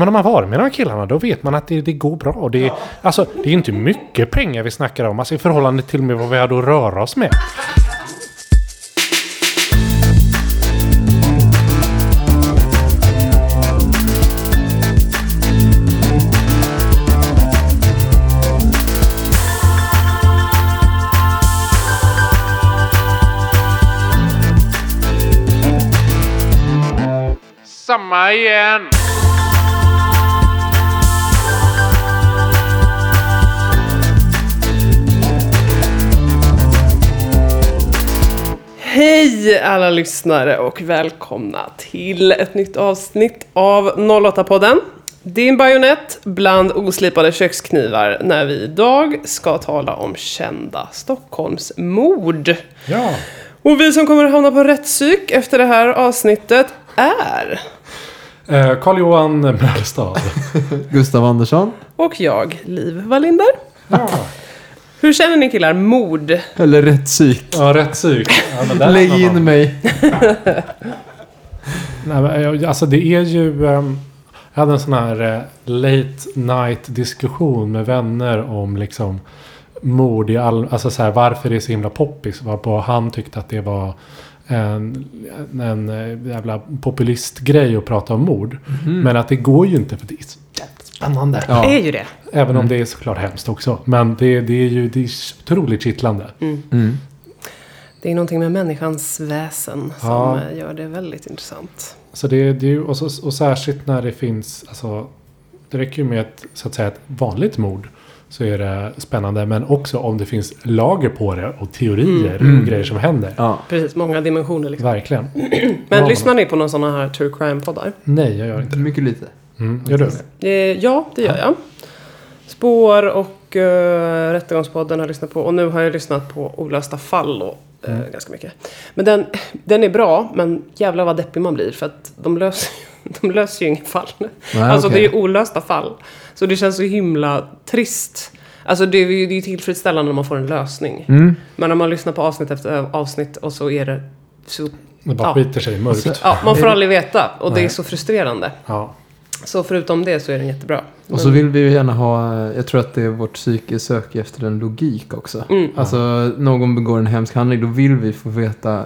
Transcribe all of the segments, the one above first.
men om man varit med de här killarna då vet man att det, det går bra. Det, är, alltså, det är inte mycket pengar vi snackar om. Alltså i förhållande till med vad vi hade att röra oss med. Samma igen! Hej alla lyssnare och välkomna till ett nytt avsnitt av 08-podden. Din bajonett bland oslipade köksknivar när vi idag ska tala om kända Stockholmsmord. Ja. Och vi som kommer att hamna på rätt psyk efter det här avsnittet är... Eh, Carl-Johan Mälstad. Gustav Andersson. Och jag, Liv Wallinder. Ja. Hur känner ni killar mord? Eller rätt psyk. ja, rätt psyk. Ja, men där Lägg in mig. Nej, men, jag- alltså det är ju... ehm, jag hade en sån här eh, late night diskussion med vänner om liksom mord i all... Alltså så här, varför det är så himla poppis. Varpå han tyckte att det var en, en eh, jävla populistgrej att prata om mord. Men att det går ju inte för det är så spännande. Ja. är ju det. Även om det är såklart hemskt också. Men det, det är ju det är otroligt kittlande. Mm. Det är någonting med människans väsen som Ja. eh, gör det väldigt intressant. Så det, det är ju, och, så, och särskilt när det finns, alltså, det räcker ju med ett, så att säga, ett vanligt mord. Så är det spännande. Men också om det finns lager på det och teorier Mm. och grejer som händer. Ja. Precis, många dimensioner liksom. Verkligen. Men Ja, lyssnar ni på någon sån här true crime-poddar? Nej, jag gör inte det. Mycket lite. Mm, gör du? Eh, ja, det gör jag. Spår och uh, Rättegångspodden har jag lyssnat på. Och nu har jag lyssnat på Olösta fall och, eh, ganska mycket. Men den, den är bra, men jävlar vad deppig man blir. För att de löser, de löser ju inga fall. Nej, alltså okej. det är ju olösta fall. Så det känns så himla trist. Alltså det är ju det är tillfredsställande när man får en lösning. Mm. Men om man lyssnar på avsnitt efter avsnitt och så är det så... Det bara Ja. skiter sig mörkt. Så- Ja, man får aldrig veta. Och det är Nej. så frustrerande. Ja. Så förutom det så är den jättebra. Och så vill vi ju gärna ha, jag tror att det är vårt psyke söker efter en logik också. Mm. Alltså någon begår en hemsk handling, då vill vi få veta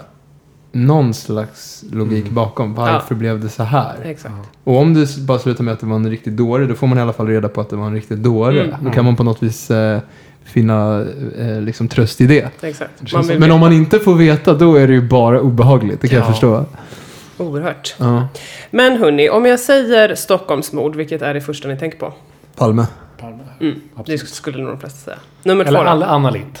någon slags logik Mm. bakom. Varför blev det så här? Exakt. Och om det bara slutar med att det var en riktig dåre, då får man i alla fall reda på att det var en riktig dåre. Mm. Då kan man på något vis eh, finna eh, liksom tröst i det. Exakt. Men om man inte får veta, då är det ju bara obehagligt. Det kan Ja. jag förstå. Oerhört. Ja. Men hörni, om jag säger Stockholmsmord, vilket är det första ni tänker på? Palme. Palme. Mm. Det skulle nog de flesta säga. Nummer Eller två alla, Anna Lind.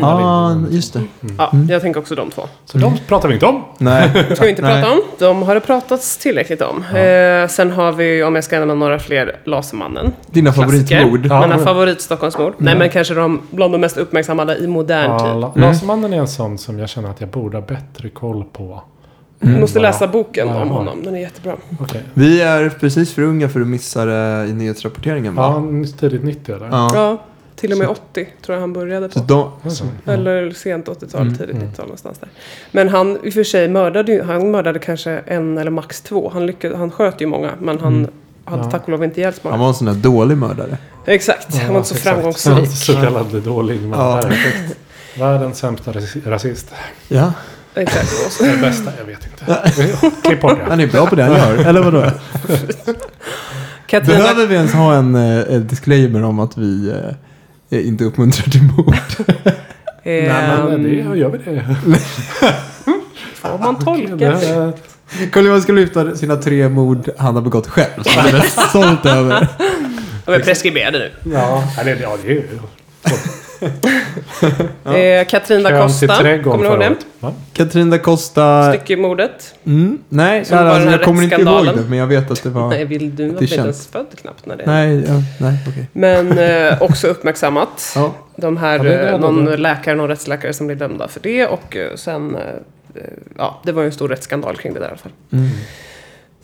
Anna Ja, Lindh. just det. Ja, jag tänker också de två. Så de pratar vi inte om. Nej. ska vi inte Nej. prata om. De har det pratats tillräckligt om. Eh, sen har vi, om jag ska nämna några fler, Lasermannen. Dina Klassiker. favoritmord. Ja. Mina favorit Stockholmsmord. Nej, men kanske de bland de mest uppmärksammade i modern Ja, tid. La- Mm. Lasermannen är en sån som jag känner att jag borde ha bättre koll på. Du måste Ja. läsa boken Ja. om honom. Den är jättebra. Okej. Vi är precis för unga för att missa det i nyhetsrapporteringen Ja, va? han tidigt 90 eller? Ja. Ja, till och med 80 tror jag han började på. de, Alltså, Eller sent 80-tal, Mm. tidigt Mm. 90-tal någonstans där. Men han i och för sig mördade han mördade kanske en eller max två. Han, lyckades, han sköt ju många, men han Mm. hade Ja. tack och lov inte ihjäl så han många. var en sån där dålig mördare. Exakt, han var inte så exakt. framgångsrik. Så kallad dålig man. Ja. Världens sämsta rasi- rasist. Ja, Exakt. Och så- Den bästa, jag vet inte. Klipp bort det. han är bra på det han gör. Eller vadå? Katarina, Behöver vi ens ha en, eh, disclaimer om att vi eh, inte uppmuntrar till mord? Nej, men ehm, det gör vi det. får man tolka. Det- Carl-Johan ska lyfta sina tre mord han har begått själv. Som han är stolt över. De är preskriberade nu. Ja, det, ja, det är ju... Eh, Katrin da Costa, kommer du ihåg det? Katrin da Costa. Styckemordet. Mm, nej, Som nej alltså, jag kommer inte ihåg det. Men jag vet att det var... Nej, vill du var det inte ens född knappt när det Nej, ja, nej okej. Men eh, också uppmärksammat. Ja. De här, Ja, det eh, det någon ändå. läkare, någon rättsläkare som blev dömda för det och eh, sen, eh, ja, det var ju en stor rättsskandal kring det där i alla fall. Mm.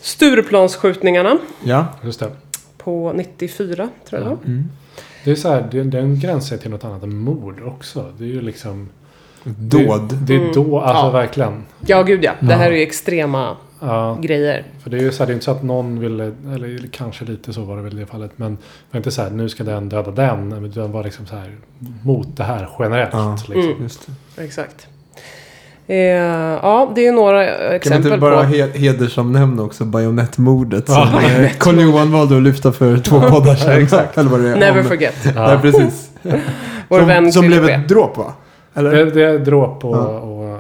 Stureplansskjutningarna Ja. Just det. på 94, tror jag det var. Mm. Det är så här, det, den gränsar till något annat än mord också. Det är ju liksom... Dåd. Det, det är Mm. då, alltså Ja. verkligen. Ja, gud ja. Det här är ju extrema Ja, grejer. för det är ju så här, det är inte så att någon ville, eller kanske lite så var det väl i det fallet. Men det var inte så här, nu ska den döda den. Men det var liksom så här mot det här generellt. Ja. Liksom. Mm. Just det. Exakt. Eh, ja, det är några Kan vi exempel inte bara på... he hedersomnämna också bajonettmordet Ja. som eh, Karl-Johan valde att lyfta för två poddar sedan. Exakt. Eller vad det är. Never Om- forget. Nej, precis. Vår vän som som blev ett dråp va? Eller? Det, det är dråp och, Ja. och uh,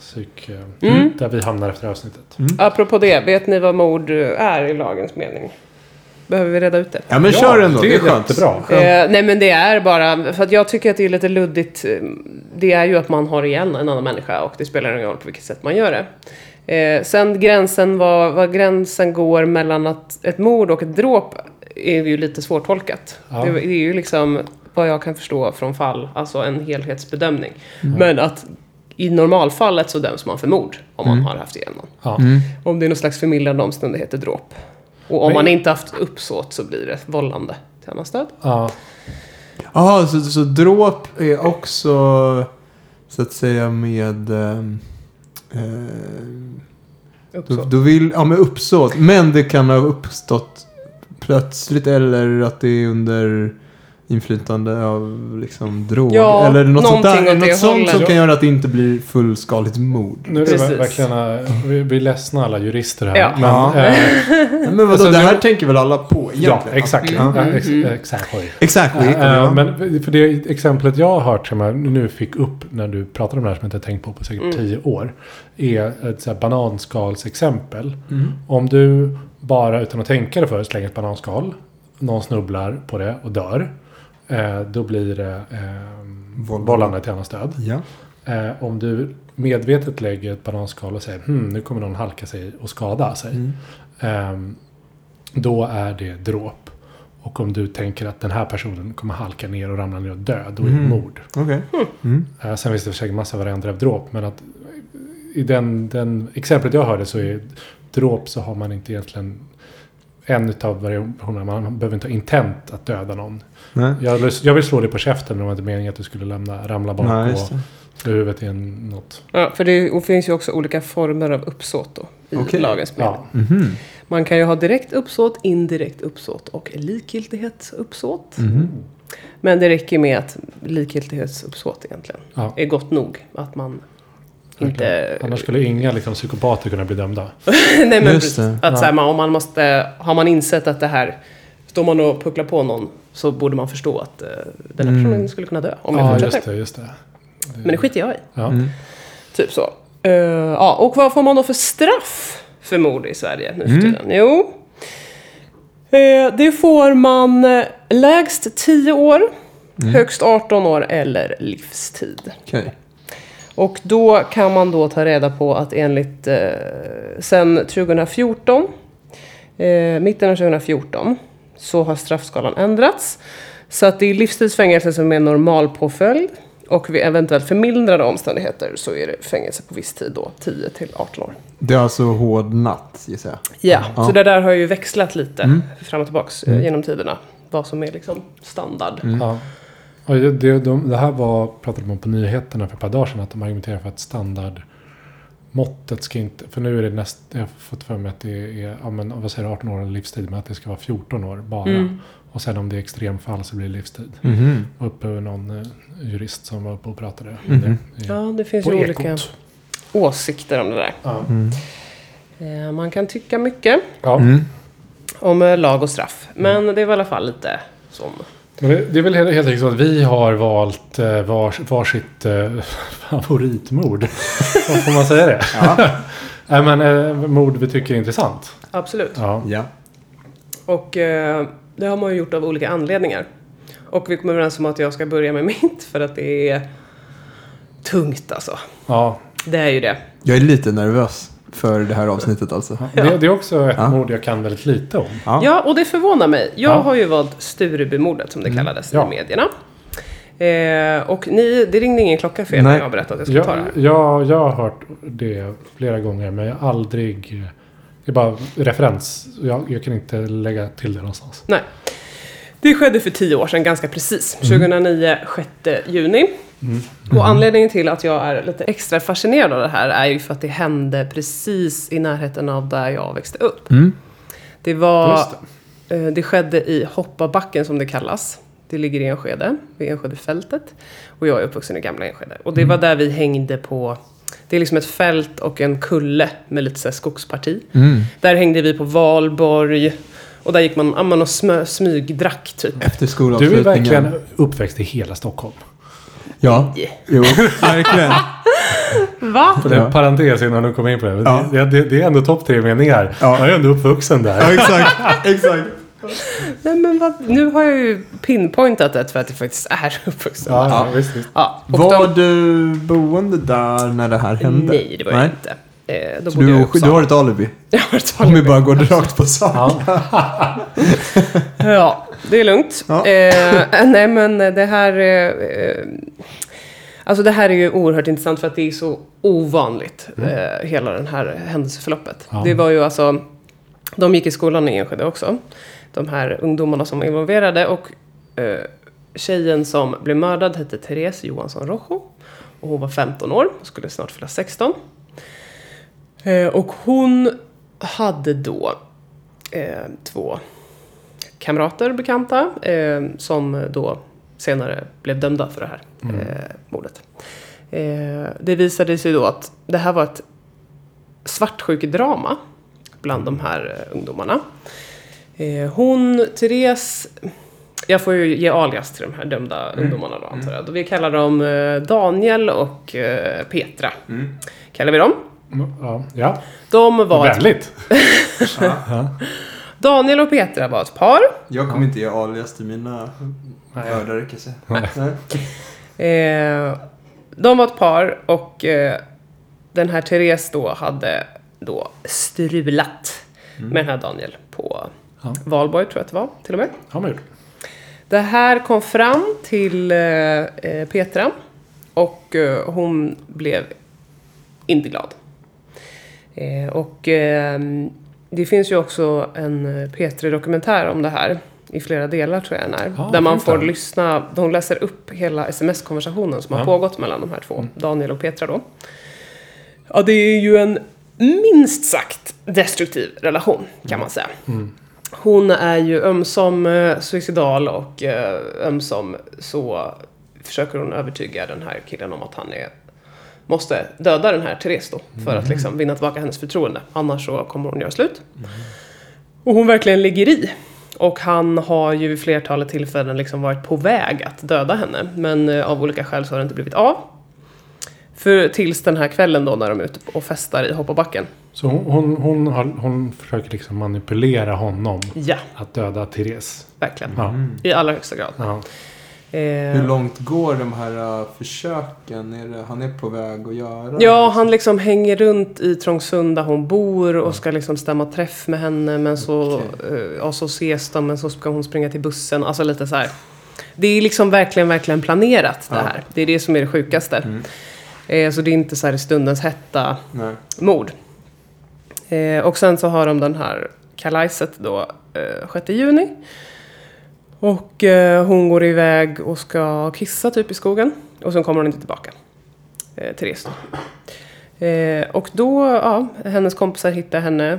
psyk. eh, Mm. Där vi hamnar efter avsnittet. Apropå det, vet ni vad mord är i lagens mening? Behöver vi reda ut det? Ja men kör ändå. Det är, skönt. jättebra. Eh, nej men det är bara, för att jag tycker att det är lite luddigt. eh, Det är ju att man har ihjäl en annan människa och det spelar ingen roll på vilket sätt man gör det. Eh, sen gränsen, vad, vad gränsen går mellan att ett mord och ett dråp är ju lite svårtolkat. Ja. Det, det är ju liksom, vad jag kan förstå från fall, alltså en helhetsbedömning. Mm. Men att i normalfallet så döms man för mord om man har haft ihjäl någon. Ja. Mm. Om det är någon slags förmildrande omständigheter dråp. Och om Men- man inte haft uppsåt så blir det vållande till annans död. Ja. Jaha, så, så dråp är också så att säga med... ehm, Eh, då, då vill, ja med uppsåt. Men det kan ha uppstått plötsligt eller att det är under inflytande av liksom drog. Ja, eller något sånt där. Något sånt som kan göra att det inte blir fullskaligt mord. Nu är det Precis. verkligen, eh, vi, vi är ledsna alla jurister här. Ja. Men, Ja. eh, Men vadå, Alltså, det här jag- tänker väl alla på egentligen? ja, exakt. Mm, Ja, mm, ex, mm. exakt. Oj. Exakt. Eh, men för det exemplet jag har hört som jag nu fick upp när du pratade om det här som jag inte har tänkt på på säkert Mm. tio år. Är ett så här bananskalsexempel. Mm. Om du bara utan att tänka dig för slänger ett bananskal. Någon snubblar på det och dör. Eh, då blir det eh, Vållande. till annans död. Ja. Eh, om du medvetet lägger ett bananskal och säger hm, nu kommer någon halka sig och skada sig. Mm. Ehm, då är det dråp. Och om du tänker att den här personen kommer halka ner och ramla ner och dö, då är det Mm. mord. Okej. Mm. Eh, sen finns det säkert massa varianter av dråp, men att i den, den exemplet jag hörde så är dråp så har man inte egentligen en utav variationerna. Man behöver inte ha intent att döda någon. Nej. Jag vill, jag vill slå dig på käften, men det var inte meningen att du skulle lämna, ramla bak Nej, och slå huvudet i en, något. Ja, för det finns ju också olika former av uppsåt då, i Okej. lagens mening. Ja, Mhm. Man kan ju ha direkt uppsåt, indirekt uppsåt och likgiltighetsuppsåt. Mhm. Men det räcker med att likgiltighetsuppsåt egentligen ja. är gott nog. Att man inte... Annars skulle inga liksom, psykopater kunna bli dömda. Nej men Just precis. det. Att Ja. så här, man, om man måste... Har man insett att det här... Står man och pucklar på någon så borde man förstå att eh, den här Mm. personen skulle kunna dö om jag Ja, fortsätter. just det, just det. Men det skiter jag i. Ja. Mm. Typ så. Eh, ja, och vad får man då för straff för mord i Sverige nu för Mm. tiden? Jo, eh, det får man lägst 10 år, Mm. högst 18 år eller livstid. Okej. Och då kan man då ta reda på att enligt eh, sen 2014, eh, mitten av 2014, så har straffskalan ändrats. Så att det är livstidsfängelse som är normalpåföljd. Och vid eventuellt förmildrande omständigheter så är det fängelse på viss tid då, 10 till 18 år. Det är alltså hårdnatt gissar jag. Ja, Ja. så det där har ju växlat lite Mm. fram och tillbaks eh, genom tiderna. Vad som är liksom standard. Ja. Och det, det, de, det här var, pratade de om på nyheterna för ett par dagar sedan. Att de argumenterar för att standardmåttet ska inte... För nu är det näst... Jag har fått för mig att det är ja, men, vad säger du, 18 år eller livstid. Men att det ska vara 14 år bara. Mm. Och sen om det är extremfall så blir det livstid. Mhm. Och uppe var någon eh, jurist som var uppe och pratade. om Mhm. det. i- Ja, det finns ju Ekot. olika åsikter om det där. Ja. Mm. Eh, Man kan tycka mycket Ja. Mm. om eh, lag och straff. Men det är väl i alla fall lite som... Men det, är väl helt, enkelt så att vi har valt eh, vars, varsitt eh, favoritmord. Får man säga det? Ja. Nej men eh, mord vi tycker är intressant. Absolut. Ja. ja. Och eh, det har man ju gjort av olika anledningar. Och vi kommer överens om att jag ska börja med mitt för att det är tungt alltså. ja. Det är ju det. Jag är lite nervös för det här avsnittet alltså. Det, det är också ett Ja. mord jag kan väldigt lite om. Ja. Ja, och det förvånar mig. Jag Ja. har ju valt Sturebymordet som det kallades Ja. i medierna. Eh, och ni, det ringde ingen klocka för er när Nej. jag berättade att jag skulle ta Jag, det här. jag, jag har hört det flera gånger men jag har aldrig... Det är bara referens. Jag, jag kan inte lägga till det någonstans. Nej. Det skedde för tio år sedan, ganska precis. 2009, 6 juni. Och anledningen till att jag är lite extra fascinerad av det här är ju för att det hände precis i närheten av där jag växte upp. Mm. Det var... Just eh, Det skedde i Hoppabacken som det kallas. Det ligger i Enskede, vid Enskede-fältet. Och jag är uppvuxen i gamla Enskede. Och det var där vi hängde på... Det är liksom ett fält och en kulle med lite så här skogsparti. Mm. Där hängde vi på valborg. Och där gick man, man och smö, smygdrack typ. Efter Du är skolavslutningen. verkligen uppväxt i hela Stockholm. Ja, jo, verkligen. Va? För det Ja. parentes innan du kom in på det. Ja. Det, det, det är ändå topp tre meningar. Ja. Jag är ändå uppvuxen där. Ja, exakt. exakt. Nej men vad, nu har jag ju pinpointat det för att jag faktiskt är uppvuxen Ja, ja, visst, visst. Ja, Var de- du boende där när det här hände? Nej, det var jag inte. Eh, då Så bodde jag du, du har ett alibi? Jag har ett Om vi alibi. bara går rakt på sak. Ja. Det är lugnt. Ja. Eh, nej, men det här... Eh, eh, alltså det här är ju oerhört intressant för att det är så ovanligt, eh, hela den här händelseförloppet. Ja. Det var ju alltså... De gick i skolan i Enskede också. De här ungdomarna som var involverade. Och eh, tjejen som blev mördad hette Therese Johansson Rojo. Och hon var 15 år och skulle snart fylla 16. Eh, och hon hade då eh, två kamrater, bekanta, eh, som då senare blev dömda för det här eh, mordet. Eh, det visade sig då att det här var ett svartsjukedrama bland de här eh, ungdomarna. Eh, hon, Therese, jag får ju ge alias till de här dömda ungdomarna då antar jag. Vi kallar dem eh, Daniel och Petra. Kallar vi dem. Ja, ja. De var Vänligt. Daniel och Petra var ett par. Jag kommer inte ge alias till mina mördare kan jag säga. Eh, de var ett par och eh, den här Therese då hade då strulat med den här Daniel på Ja. valborg tror jag att det var till och med. Man gjort. Det här kom fram till eh, Petra och hon blev inte glad. Och eh, det finns ju också en eh, Petri-dokumentär om det här. I flera delar tror jag den är. Ja, där man får lyssna, de läser upp hela sms-konversationen som har Ja. pågått mellan de här två, Daniel och Petra då. Ja, det är ju en minst sagt destruktiv relation kan man säga. Hon är ju ömsom eh, suicidal och eh, ömsom så försöker hon övertyga den här killen om att han är måste döda den här Therese då för att liksom vinna tillbaka hennes förtroende. Annars så kommer hon göra slut. Och hon verkligen ligger i. Och han har ju vid flertalet tillfällen liksom varit på väg att döda henne. Men eh, av olika skäl så har det inte blivit av. För tills den här kvällen då när de är ute och festar i Hoppabacken. Så hon, hon, hon, har, hon försöker liksom manipulera honom Ja, att döda Therese. verkligen. Ja. I allra högsta grad. Ja. Eh, Hur långt går de här uh, försöken? Är det, han är på väg att göra? Ja, han liksom hänger runt i Trångsund där hon bor och ska liksom stämma träff med henne. Men så, Okej. eh, ja, så ses de, men så ska hon springa till bussen. Alltså lite så här. Det är liksom verkligen, verkligen planerat det Ja. här. Det är det som är det sjukaste. Mm. Eh, så det är inte så här stundens hetta Nej. mord. Eh, och sen så har de den här kalajset då eh, 6 juni. Och eh, hon går iväg och ska kissa typ i skogen. Och sen kommer hon inte tillbaka. Eh, Therese då. Eh, och då, ja, hennes kompisar hittar henne.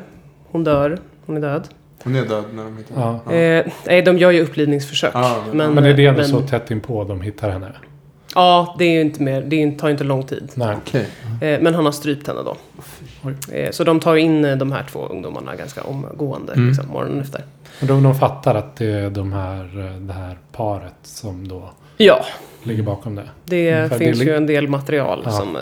Hon dör. Hon är död. Hon är död när de hittar Ja. Ja. Eh, nej, de gör ju upplivningsförsök. Ja, men- Men är det ändå men- så tätt inpå de hittar henne? Ja, det är ju inte mer, det tar ju inte lång tid. Nej. Eh, men han har strypt henne då. Oj. Så de tar in de här två ungdomarna ganska omgående, Mm. liksom, morgonen efter. Men de, de fattar att det är de här, det här paret som då Ja, ligger bakom det. det Mm, för finns det- ju en del material Ja. som eh,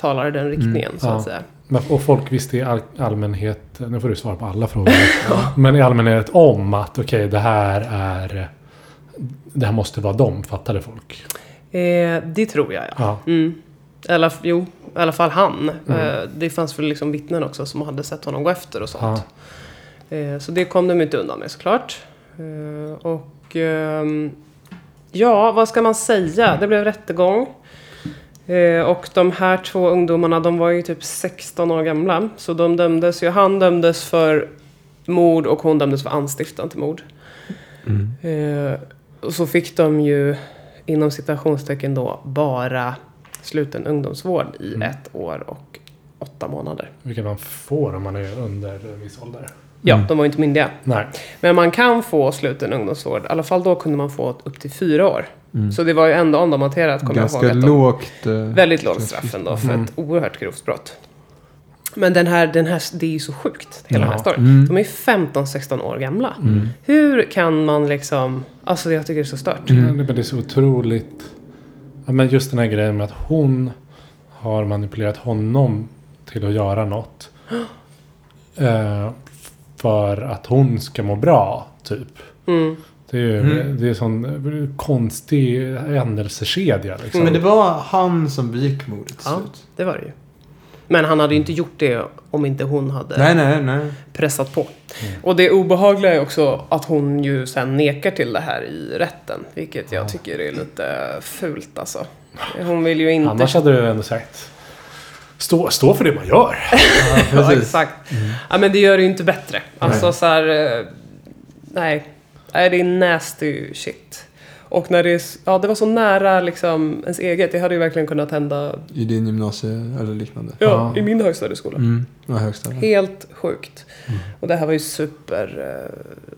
talar i den riktningen, så ja. att säga. Men, och folk visste i all, allmänhet, nu får du svara på alla frågor. Men i allmänhet om att okej det här är, det här måste vara dem, fattade folk. Eh, det tror jag, ja. Ja. Mm. Eller, jo, i alla fall han. Mm. Eh, det fanns väl liksom vittnen också som hade sett honom gå efter och sånt. Eh, så det kom de inte undan med såklart. Eh, och ehm, ja, vad ska man säga? Det blev rättegång. Eh, och de här två ungdomarna, de var ju typ 16 år gamla. Så de dömdes ju, han dömdes för mord och hon dömdes för anstiftan till mord. Mm. Och så fick de ju inom citationstecken då bara sluten ungdomsvård i Mm. ett år och åtta månader. Vilket man får om man är under en viss ålder. Ja, Mm. de var ju inte myndiga. Nej. Men man kan få sluten ungdomsvård. I alla fall då kunde man få upp till fyra år. Mm. Så det var ju ändå omdaterat kommer jag Ganska ihåg. att de- lågt. eh, Väldigt lågt straff ändå för Mm. ett oerhört grovt brott. Men den här, den här, det är ju så sjukt, hela den här Ja. storyn. Mm. De är 15-16 år gamla. Mm. Hur kan man liksom... Alltså jag tycker det är så stört. Mm. Men det- men det är så otroligt. Ja, men just den här grejen med att hon har manipulerat honom till att göra något. Eh, för att hon ska må bra, typ. Mm. Det är ju Mm. det är sån konstig händelsekedja. Liksom. Men det var han som begick mordet till Ja. slut. Det var det ju. Men han hade ju inte gjort det om inte hon hade Nej, nej, nej. pressat på. Och det obehagliga är också att hon ju sen nekar till det här i rätten. Vilket jag tycker är lite fult alltså. Hon vill ju inte... Annars hade du ändå sagt. Stå, stå för det man gör. Ja, exakt. Ja, men det gör det ju inte bättre. Alltså Nej. så här... eh, Nej. Nej, det är nasty shit. Och när det är... Ja, det var så nära liksom ens eget. Det hade ju verkligen kunnat hända I din gymnasie eller liknande. ja, Ja. i min högstadieskola. Mm. Ja, högstadiet. Helt sjukt. Och det här var ju super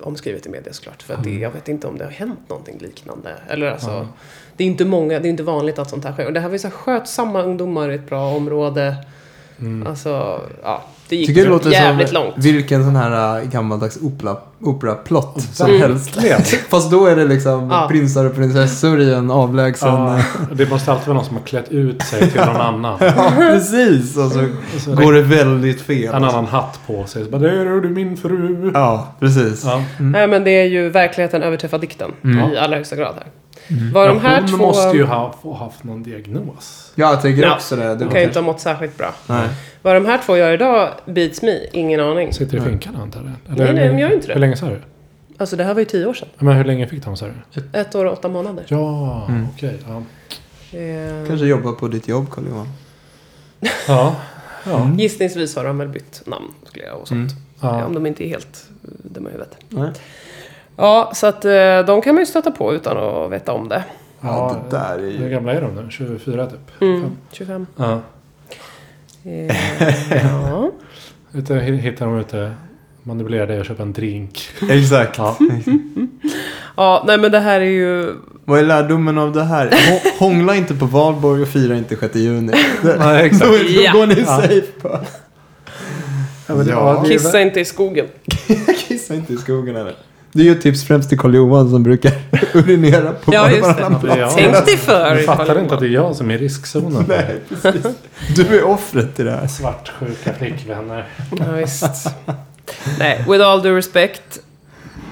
eh, omskrivet i media såklart. För att det, jag vet inte om det har hänt någonting liknande. Eller alltså, Ja. Det är inte många, det är inte vanligt att sånt här sker. Och det här var ju så här skötsamma ungdomar i ett bra område. Mm. Alltså, ja. Det gick Tycker det låter jävligt som långt. vilken sån här äh, gammaldags opera, operaplott som Mm. helst. Fast då är det liksom Ja. prinsar och prinsessor i en avlägsen... Ja, det måste alltid vara någon som har klätt ut sig till någon annan. Ja, precis. Och så Och så går det väldigt fel. en annan hatt på sig. Så bara, där är du min fru. Ja, precis. Ja. Nej men det är ju verkligheten överträffar dikten. Mm. I allra högsta grad här. Var de här hon två... måste ju ha haft någon diagnos. Ja, jag tänker Ja, också det. det De var kan ju inte ha mått särskilt bra. Nej. Vad de här två gör idag beats me. Ingen aning. Sitter i Nej. finkan antar jag? Nej, nej, de gör inte det. Hur länge sa du? Alltså det här var ju tio år sedan. Men hur länge fick de sa du? Ett år och åtta månader. Ja, Mm. okej. Ja. Eh, Kanske jobba på ditt jobb, Carl-Johan. Ja. Ja. Mm. Gissningsvis har de väl bytt namn skulle jag och sånt. Mm. ja. Om de inte är helt dumma i huvudet. Nej. Ja, så att eh, de kan man ju stöta på utan att veta om det. Ja, det där är Hur ju... gamla är de nu? 24 typ? Mm, Fem. 25. Ja. Eh, ja. Ute, hittar de ute, manipulerar dig och köper en drink. Exakt. Ja. ja, nej men det här är ju... Vad är lärdomen av det här? Hå- Hångla inte på valborg och fira inte 6 juni. Nej, exakt. Då, då går ni Ja. safe på. Ja, Ja. Kissa inte i skogen. Kissa inte i skogen eller? Det är ju tips främst till Karl Johan som brukar urinera på Ja, just det. plats. Tänk dig för. Du fattar Carl inte att det är jag som är i riskzonen. Nej, precis. Du är offret i det här. Svartsjuka flickvänner. Ja, visst. Nej, with all due respect.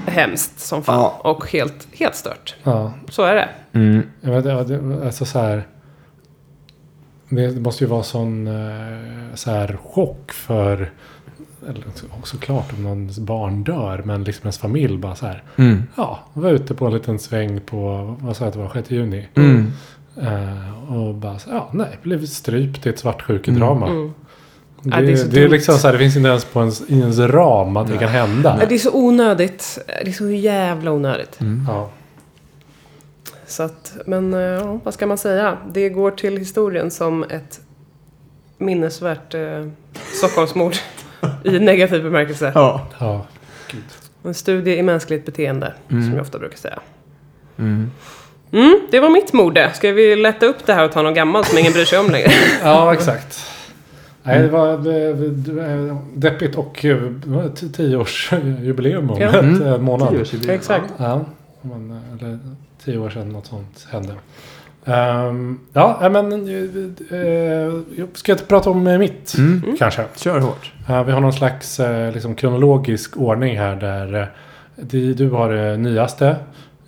Hemskt som fan. Ja. Och helt, helt stört. Ja, Så är det. jag vet, alltså så här. Det måste ju vara sån eh, så här chock för eller så- såklart om någons barn dör men liksom ens familj bara så här. Mm. Ja, var ute på en liten sväng på vad sa jag att det var 6 juni. Mm. Eh, och bara så, ja nej, blev strypt i ett svartsjukedrama. Mm. Det, Ja, det är det, så är liksom så här, det finns inte ens på ens, i ens ram att det kan hända. Ja, Det är så onödigt. Det är så jävla onödigt. Mm. Ja. Så att, men eh, ja, vad ska man säga? Det går till historien som ett minnesvärt eh, Stockholmsmord. I negativ bemärkelse. Ja. ja. En studie i mänskligt beteende, Mm. som jag ofta brukar säga. Mm. Mm, det var mitt mode. Ska vi lätta upp det här och ta något gammalt som ingen bryr sig om längre? Ja, exakt. Nej, det var deppigt och eh, tioårsjubileum om Ja. ett Mm. eh, månad. Exakt. Ja, men, eller tio år sedan något sånt hände. Ehm, ja, men eh, ska jag prata om eh, mitt Mm. kanske? Kör hårt. Eh, vi har någon slags eh, liksom, kronologisk ordning här där eh, du, du har det nyaste,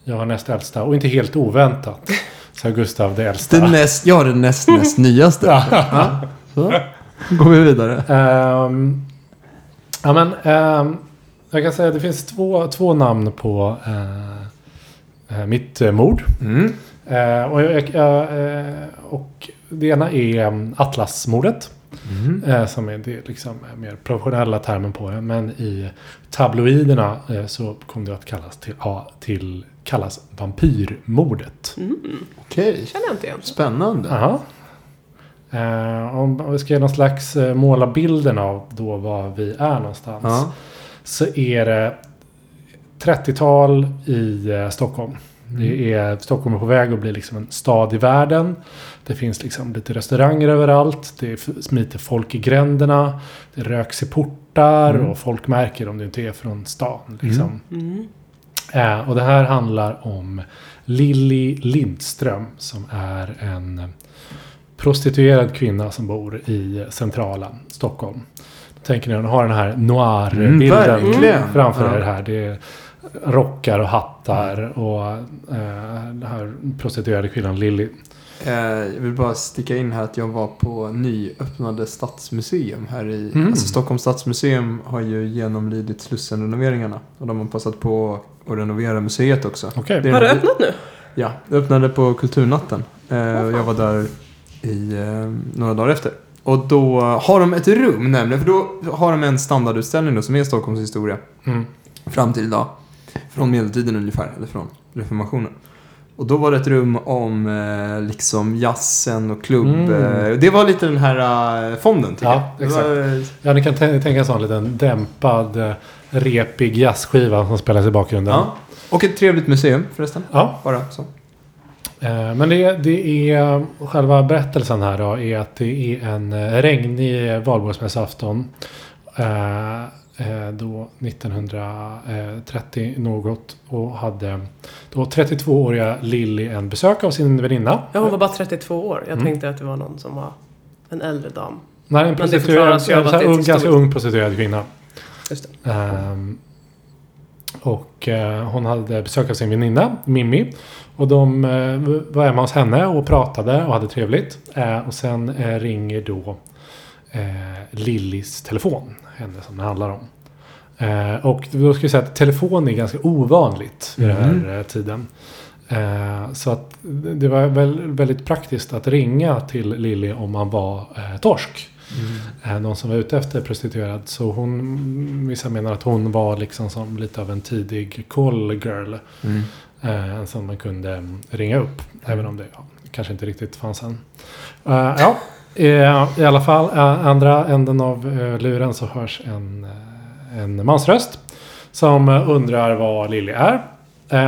jag har näst äldsta och inte helt oväntat så har Gustav det äldsta. Det näst, jag har det näst, näst nyaste. Ja. Så. Går vi vidare. Ehm, ja, men ehm, jag kan säga att det finns två, två namn på mitt mord. Mm. Eh, och, jag, jag, eh, och det ena är um, Atlasmordet. Mm. Eh, som är det liksom mer professionella termen på det. Men i tabloiderna eh, så kom det att kallas till, ja, till kallas vampyrmordet. Okej. Känner jag inte igen. Spännande. Jaha. Eh, om vi ska ge någon slags eh, måla bilden av då var vi är någonstans. Ja. Så är det 30-tal i eh, Stockholm. Det är, Stockholm är på väg att bli liksom en stad i världen. Det finns liksom lite restauranger överallt. Det smiter folk i gränderna. Det röks i portar och folk märker om du inte är från stan. Liksom. Mm. Eh, och det här handlar om Lilly Lindström som är en prostituerad kvinna som bor i centrala Stockholm. Då tänker ni, hon har den här noir-bilden Mm, verkligen. framför Ja. er här. Det är rockar och hattar och eh, den här prostituerade kvinnan Lilly. Eh, Jag vill bara sticka in här att jag var på nyöppnade stadsmuseum här i... Mm. Alltså Stockholms stadsmuseum har ju genomlidit Slussenrenoveringarna. Och de har passat på att renovera museet också. Okej. Det Har det öppnat nu? Ja, det öppnade på Kulturnatten. Eh, och jag var där i eh, några dagar efter. Och då har de ett rum nämligen, för då har de en standardutställning då som är Stockholms historia. Mm. Fram till idag. Från medeltiden ungefär, eller från reformationen. Och då var det ett rum om eh, liksom jazzen och klubb. Mm. Eh, det var lite den här eh, fonden tycker Ja, jag. Det var, Ja, ni kan tän- tänka en sån liten dämpad, eh, repig jazzskiva som spelas i bakgrunden. ja. Och ett trevligt museum förresten. Ja. Bara så. Eh, Men det, det är själva berättelsen här då är att det är en eh, regnig valborgsmässoafton. Eh, då 1930 något och hade då 32-åriga Lilly en besök av sin väninna. Ja, hon var bara 32 år. Jag Mm. tänkte att det var någon som var en äldre dam. Nej, en prostituerad, en ung, ganska ung prostituerad kvinna. Just. Ehm, och eh, hon hade besök av sin väninna Mimmi. Och de eh, var hemma hos henne och pratade och hade trevligt. Eh, och sen eh, ringer då eh, Lillis telefon. Henne som det handlar om. Eh, och då ska vi säga att telefon är ganska ovanligt vid den här eh, tiden. Eh, så att det var väl, väldigt praktiskt att ringa till Lilly om man var eh, torsk. Eh, någon som var ute efter prostituerad. Så hon, vissa menar att hon var liksom som lite av en tidig call girl. Mm. Eh, som man kunde mm, ringa upp. Även om det ja, kanske inte riktigt fanns än. Eh, ja, eh, Eh, i alla fall. Eh, andra änden av eh, luren så hörs en, en mansröst. Som undrar var Lilly är.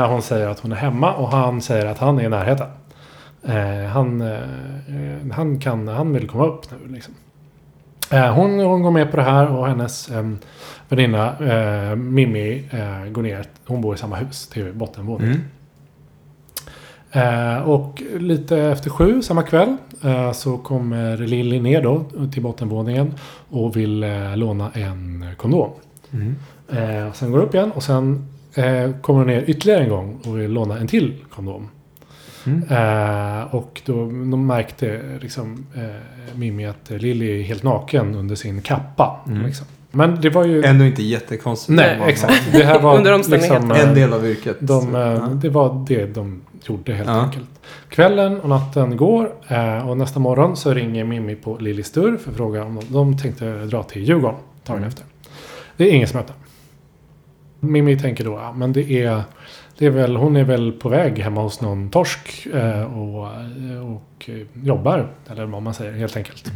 Hon säger att hon är hemma och han säger att han är i närheten. Han, han, kan, han vill komma upp nu liksom. Hon, hon går med på det här och hennes väninna Mimmi går ner. Hon bor i samma hus till bottenvåningen. Mm. Eh, och lite efter sju samma kväll eh, så kommer Lilly ner då till bottenvåningen och vill eh, låna en kondom. Mm. Eh, sen går upp igen och sen eh, kommer hon ner ytterligare en gång och vill låna en till kondom. Mm. Eh, och då de märkte liksom Mimmi att Lilly är helt naken under sin kappa. Mm. Liksom. Men det var ju... Ändå inte jättekonstigt. nej, exakt. Det här var Under liksom, En del av yrket. de, eh, Ja. Det var det de gjorde helt Ja. enkelt. Kvällen och natten går eh, och nästa morgon så ringer Mimmi på Lillys dörr för att fråga om de, de tänkte dra till Djurgården dagen Mm. efter. Det är ingen som öppnar. Mimmi tänker då, ja men det är, det är väl, hon är väl på väg hemma hos någon torsk eh, och, och jobbar, eller vad man säger helt enkelt.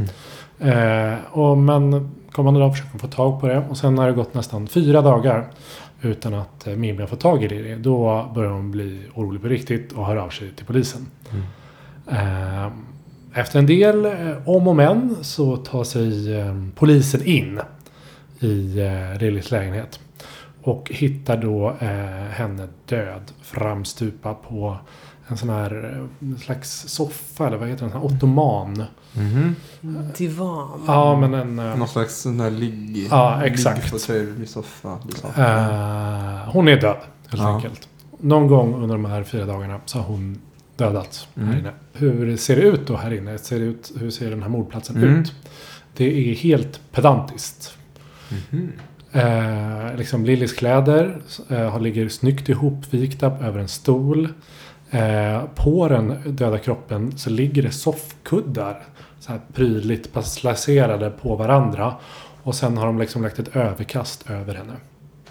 Eh, och, men kommande dag försöker få tag på det och sen har det gått nästan fyra dagar utan att eh, Mimmi har fått tag i det. Då börjar hon bli orolig på riktigt och hör av sig till polisen. Eh, efter en del eh, om och men så tar sig polisen in i Lillys lägenhet. Och hittar då eh, henne död framstupa på en sån här eh, slags soffa eller vad heter det? En sån här ottoman. Mhm. Divan. Ja men en... eh, Någon slags sån här ligg... Ja, exakt. Liggfåtölj, soffa. liksom. Eh, hon är död helt Ja. enkelt. Någon gång under de här fyra dagarna så har hon dödats Mm. här inne. Hur ser det ut då här inne? Ser det ut, hur ser den här mordplatsen Mm. ut? Det är helt pedantiskt. Mhm. Eh, liksom Lillys kläder eh, har- ligger snyggt ihopvikta över en stol. Eh, på den döda kroppen så ligger det soffkuddar. Så här prydligt placerade på varandra. Och sen har de liksom lagt ett överkast över henne.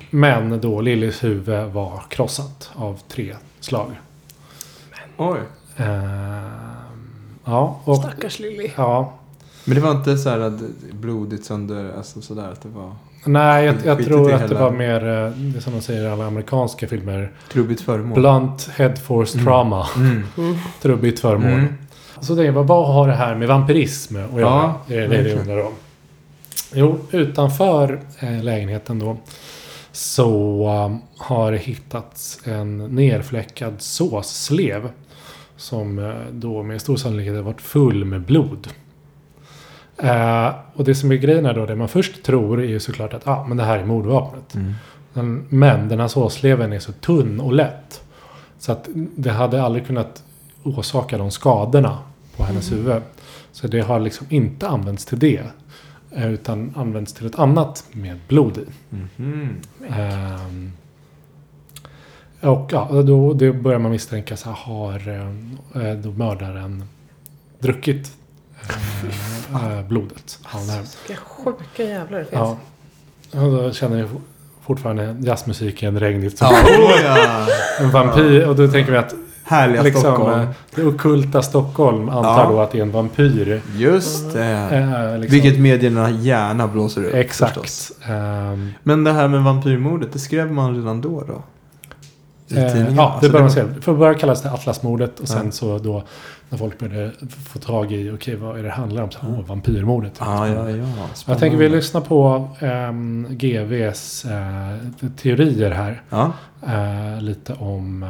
Men då Lillys huvud var krossat av tre slag. Oj. Ehm, ja, och... Stackars Lilly. Ja. Men det var inte så här att blodigt sönder, alltså sådär att det var Nej, jag, jag tror det att det var mer, eh, det som de säger i alla amerikanska filmer. trubbigt föremål. Blunt head force Mm. trauma. Mm. Trubbigt föremål. Mm. Så det var vad har det här med vampirism att göra? Ja, det är det verkligen. undrar om. Jo, utanför eh, lägenheten då så um, har det hittats en nerfläckad såsslev som eh, då med stor sannolikhet har varit full med blod. Eh, och det som är grejen är då, det man först tror är ju såklart att ah, men det här är mordvapnet. Mm. Men, men den här såsleven är så tunn och lätt. Så att det hade aldrig kunnat orsaka de skadorna på hennes huvud. Så det har liksom inte använts till det. eh, Utan använts till ett annat med blod i. Mhm. Ehm, och ja, då, då börjar man misstänka så här, har eh, då mördaren druckit eh, blodet. Vilka sjuka jävlar det finns. Ja. Och då känner jag fortfarande jazzmusiken regnigt. Ja, oh, ja. En vampyr. Och då tänker vi att Härliga liksom, Stockholm. eh, det ockulta Stockholm antar Ja. då att det är en vampyr. Just det. Eh, liksom. Vilket medierna gärna blåser upp. Exakt. Ehm, Men det här med vampyrmordet, det skrev man redan då då? Eh, ja, det börjar man säga. För början kallas det Atlasmordet och sen Ja. så då när folk började få tag i, okej vad är det handlar om? Så, åh, vampyrmordet. Ja, ja, ja. Jag tänker vi lyssnar på um, GVs eh, teorier här. Ja. Eh, lite om eh,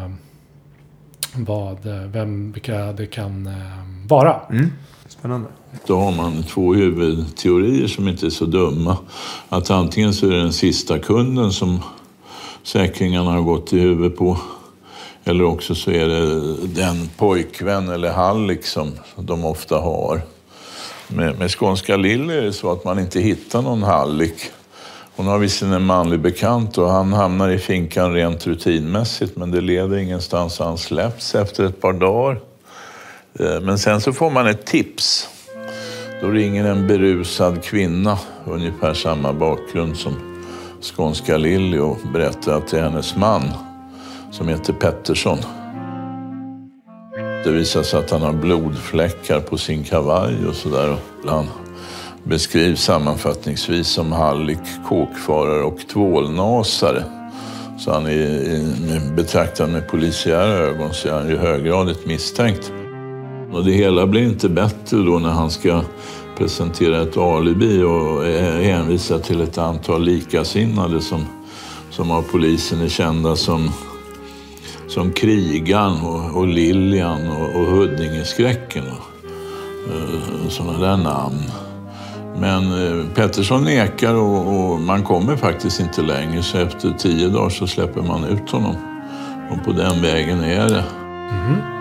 vad, eh, vem, vilka det kan eh, vara. Mm. Spännande. Då har man två huvudteorier som inte är så dumma. Att antingen så är det den sista kunden som säkringarna har gått i huvudet på. Eller också så är det den pojkvän eller hallick som de ofta har. Med, med Skånska Lill är det så att man inte hittar någon hallick. Hon har visserligen en manlig bekant och han hamnar i finkan rent rutinmässigt men det leder ingenstans. Han släpps efter ett par dagar. Eh, men sen så får man ett tips. Då ringer en berusad kvinna, ungefär samma bakgrund som skånska Lilly och berättar att det är hennes man som heter Pettersson. Det visar sig att han har blodfläckar på sin kavaj och sådär. Han beskrivs sammanfattningsvis som hallick, kåkfarare och tvålnasare. Så han är betraktad med polisiära ögon så är han ju höggradigt misstänkt. Och det hela blir inte bättre då när han ska presentera ett alibi och hänvisa till ett antal likasinnade som, som av polisen är kända som, som Krigan och, och Lilian och, och Huddingeskräcken. Och, eh, sådana där namn. Men eh, Pettersson nekar och, och man kommer faktiskt inte längre så efter tio dagar så släpper man ut honom. Och på den vägen är det. Mhm.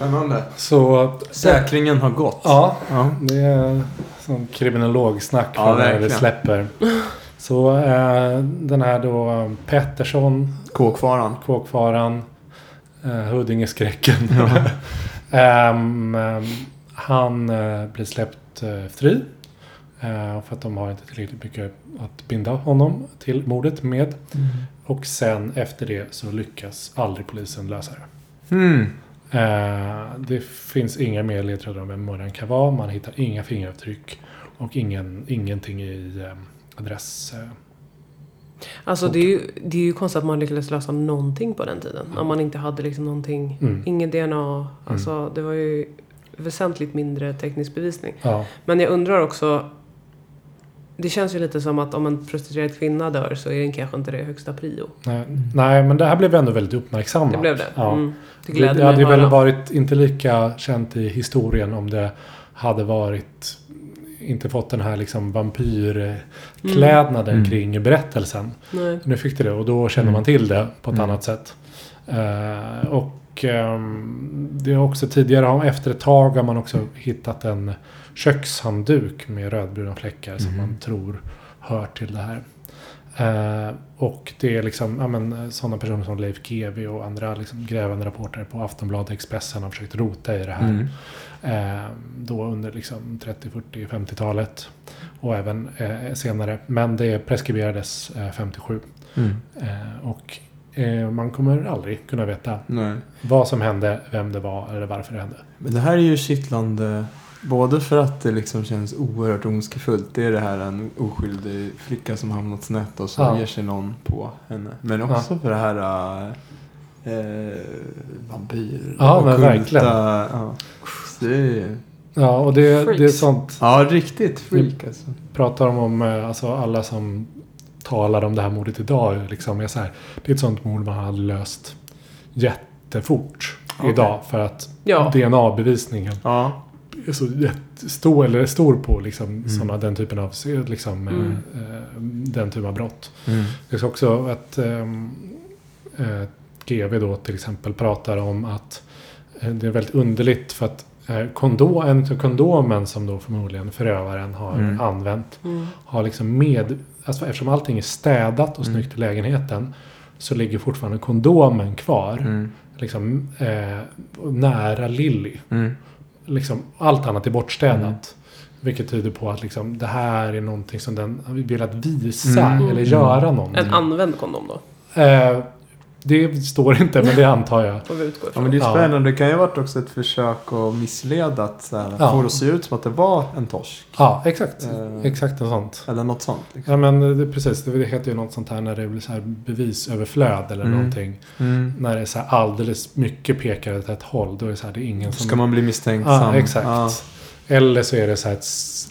Spännande. Så Säkringen har gått. ja, Ja. det är som kriminologsnack Ja, när verkligen. släpper. Så eh, den här då Pettersson, Kåkfaran. kåkfaran, eh, Huddingeskräcken. Ehm, ehm, han eh, blir släppt eh, fri. Eh, för att de har inte tillräckligt mycket att binda honom till mordet med. Och sen efter det så lyckas aldrig polisen lösa det. Mm. Eh, det finns inga mer ledtrådar om vem mördaren kan vara. Man hittar inga fingeravtryck. Och ingen, ingenting i eh, adress. Eh. Alltså det är, ju, det är ju konstigt att man lyckades lösa någonting på den tiden. Om man inte hade liksom någonting. Mm. Ingen DNA. Alltså det var ju väsentligt mindre teknisk bevisning. Ja, Men jag undrar också. Det känns ju lite som att om en prostituerad kvinna dör så är den kanske inte det högsta prio. nej, nej, men det här blev ändå väldigt uppmärksammat. Det blev det. Ja. Mm. Det Det, det hade väl varit inte lika känt i historien om det hade varit inte fått den här liksom vampyrklädnaden Mm. kring berättelsen. Nej. Nu fick det det och då känner Mm. man till det på ett Mm. annat sätt. Eh, och ehm, det är också tidigare, har- efter ett tag har man också hittat en kökshandduk med rödbruna fläckar som Mhm. man tror hör till det här. Eh, och det är liksom ja, men, sådana personer som Leif GW och andra liksom, grävande rapporter på Aftonbladet Expressen har försökt rota i det här. Mm. Eh, då under liksom 30, 40, 50-talet. Och även eh, senare. Men det preskriberades eh, 57. Mm. Eh, och eh, man kommer aldrig kunna veta Nej. vad som hände, vem det var eller varför det hände. Men det här är ju kittlande. Både för att det liksom känns oerhört ondskefullt. Det är det här en oskyldig flicka som hamnat snett och så Ja. ger sig någon på henne. Men också för det här äh, vampyr. Ja, men ockulta, verkligen. Ja. Det är, Ja, och det, det är sånt. ja, riktigt freak alltså. pratar de om, eh, alltså alla som talar om det här mordet idag, liksom är så här, det är ett sånt mord man hade löst jättefort Okej. idag. För att Ja. DNA-bevisningen Ja. Så jättestor, eller stor på liksom, Mm. såna, den typen av, liksom, eh, Mm. eh, den typen av brott. Mm. Det är också att ehm, eh, GV då till exempel pratar om att eh, det är väldigt underligt för att eh, kondom, en av kondomen som då förmodligen förövaren har Mm. använt Mm. har liksom med, alltså eftersom allting är städat och Mm. snyggt i lägenheten så ligger fortfarande kondomen kvar. Mm. Liksom eh, nära Lilly. Mm. Liksom, allt annat är bortstädat. Mm. Vilket tyder på att liksom, det här är någonting som den har velat visa Mm. eller Mm. göra någonting. En använd kondom då, Eh, det står inte, men det antar jag. får vi utgå Ja men det är Ja. spännande. Det kan ju ha varit också ett försök att missleda. Att så här, Ja. få det att se ut som att det var en torsk. Ja, exakt. Eh. Exakt något sånt. Eller något sånt. Liksom. Ja men det, precis, det heter ju något sånt här när det blir så här bevisöverflöd eller Mm. någonting. Mm. När det är så här alldeles mycket pekar åt ett håll. Då är det så här, det är ingen som... Ska man bli misstänksam? Ja, exakt. Ja. Eller så är det så här,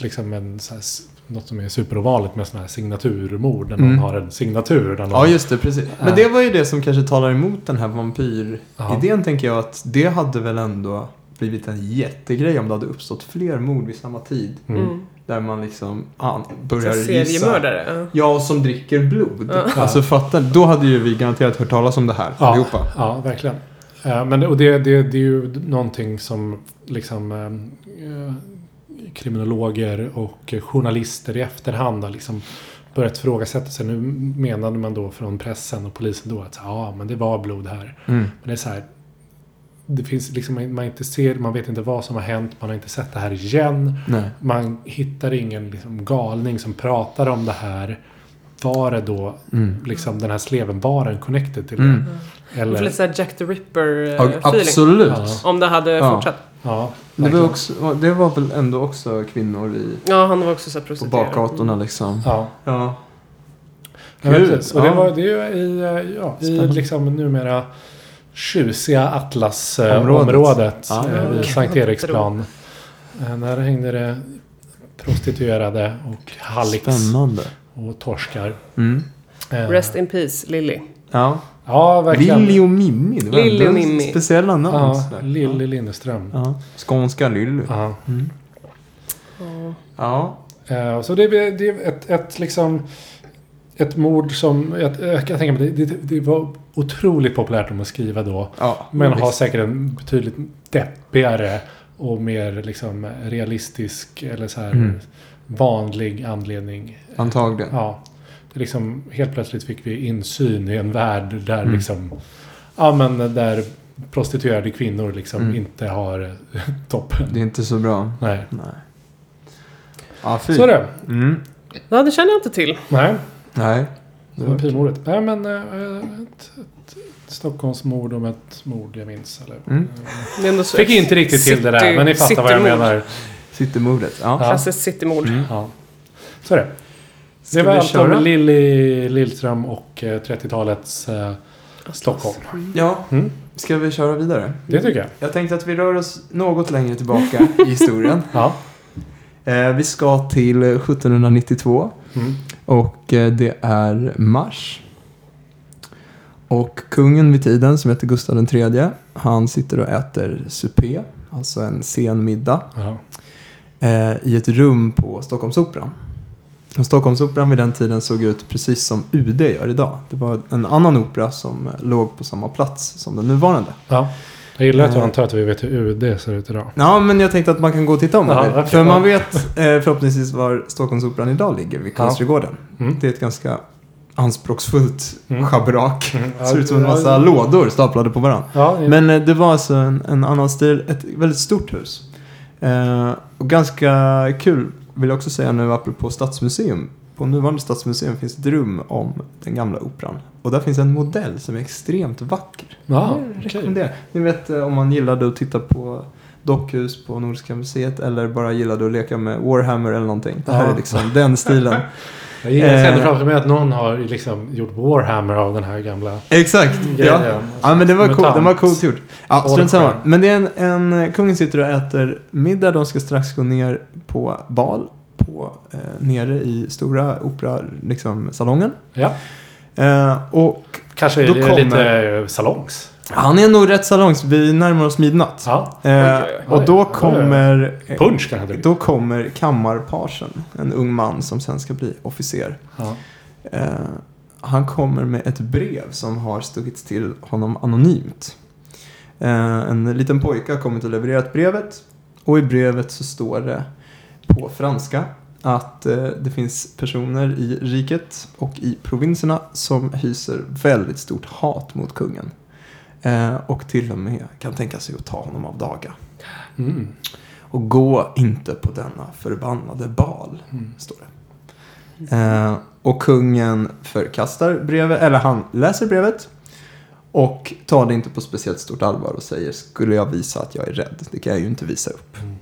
liksom en, så här, något som är superovanligt med sådana här signaturmord. När någon Mm. har en signatur. Där någon, Ja, just det. Precis. Men det var ju det som kanske talar emot den här vampyridén, Ja. tänker jag. Att det hade väl ändå blivit en jättegrej om det hade uppstått fler mord vid samma tid. Mm. Mm. Där man liksom ah, börjar gissa. Seriemördare. ja. Ja, som dricker blod. Ja. Alltså fattar Då hade ju vi garanterat hört talas om det här Ja, allihopa. ja, verkligen. Eh, men det- och det, det, det är ju någonting som liksom eh, kriminologer och journalister i efterhand har liksom börjat ifrågasätta sig. Nu menade man då från pressen och polisen då att ja, men det var blod här. Mm. Men det är så här. Det finns liksom, man inte ser, man vet inte vad som har hänt, man har inte sett det här igen. Nej. Man hittar ingen liksom, galning som pratar om det här. Var det då Mm. liksom den här sleven, var den connected till Mm. det? Det var lite såhär Jack the Ja, Ripper-feeling. absolut. Ja. Om det hade Ja. fortsatt. Ja, Det var, också, det var väl ändå också kvinnor i, Ja, han var också såhär på bakgatorna liksom. Ja. Ja. Kul. precis. Och det, Ja. var, det är ju i, eh, ja, i liksom numera tjusiga Området. Atlas-området Ja, eh, ja, ja. Sankt Eriksplan. Eh, Där hängde det prostituerade och halliks Spännande. och torskar. Mm. Rest in peace, Lily. Ja. Ja, verkligen. Lilly och Mimmi. Det var Lilly och Mimmi. speciella namn. Ja. Lilly Lindeström. Ja. Skånska Lilly. Ja. Mm. Ja. Ja. Eh, Så det är, det är ett, ett liksom... Ett mord som... Jag, jag kan tänka mig, det, det, det var otroligt populärt om att skriva då. ja. Men har säkert en betydligt deppigare och mer liksom realistisk eller så här Mm. vanlig anledning. Antagligen. Ja. Det liksom, helt plötsligt fick vi insyn i en värld där Mm. liksom... Ja men där prostituerade kvinnor liksom Mm. inte har eh, toppen. Det är inte så bra. Nej. Nej. Ja, fy. Så är det. Mm. ja, det känner jag inte till. Nej. Nej. Det var- Vampyrmordet. Nej men eh, ett, ett, ett Stockholmsmord om ett mord jag minns. Eller, Mm. Så- Fick inte riktigt till det där men ni fattar vad jag menar. Citymordet. Ja. Ja. Klassiskt citymord. Mm. Ja. Så är det. Ska Det var vi allt köra? om Lilly Lillström och eh, 30-talets eh, Stockholm. Ja. Mm. Ska vi köra vidare? Det tycker jag. Jag tänkte att vi rör oss något längre tillbaka i historien. Ja. Eh, vi ska till 1792 Mm. och eh, det är mars. Och kungen vid tiden som heter Gustav III, han sitter och äter supé, alltså en sen middag, Ja. eh, i ett rum på Stockholmsoperan. Stockholmsoperan vid den tiden såg ut precis som UD gör idag. Det var en annan opera som eh, låg på samma plats som den nuvarande. ja. Jag gillar att du Eh. antar att vi vet hur UD ser ut idag. Ja, men jag tänkte att man kan gå och titta om man Ja, vill. För man vet eh, förhoppningsvis var Stockholmsоperan idag ligger, vid Kungsträdgården. Mm. Det är ett ganska anspråksfullt Mm. schabrak. Mm, ja, Ser ut som en ja, massa ja. lådor staplade på varandra. Ja, Men det var alltså en, en annan stil, ett väldigt stort hus. Eh, och ganska kul vill jag också säga nu apropå Stadsmuseum. På nuvarande Stadsmuseum finns ett rum om den gamla operan. Och där finns en modell som är extremt vacker. ja, Jag okej. rekommenderar. Ni vet eh, om man gillade att titta på dockhus på Nordiska museet eller bara gillade att leka med Warhammer eller någonting. Det här Ja. är liksom den stilen. Jag ser ändå Eh. framför mig att någon har liksom gjort Warhammer av den här gamla Exakt. Ja. grejen. ja, men det var, cool, Mutant. det var coolt gjort. Ja, strunt samma. Men det är en, en, kungen sitter och äter middag. De ska strax gå ner på bal. På, eh, nere i stora opera, liksom, salongen. Ja, Eh, och kanske Då är kommer- lite eh, salongs. Han är nog rätt salongs. Vi närmar oss midnatt. Ja, Eh, och då kommer... eh, punch blir. Då kommer kammarparsen, en ung man som sen ska bli officer. Eh, han kommer med ett brev som har stuckits till honom anonymt. Eh, en liten pojke har kommit och levererat brevet. Och i brevet så står det på franska att eh, det finns personer i riket och i provinserna som hyser väldigt stort hat mot kungen. Eh, och till och med kan tänka sig att ta honom av daga. Mm. Och gå inte på denna förbannade bal, Mm. står det. Eh, och kungen förkastar brevet, eller han läser brevet. Och tar det inte på speciellt stort allvar och säger skulle jag visa att jag är rädd, det kan jag ju inte visa upp. Mm.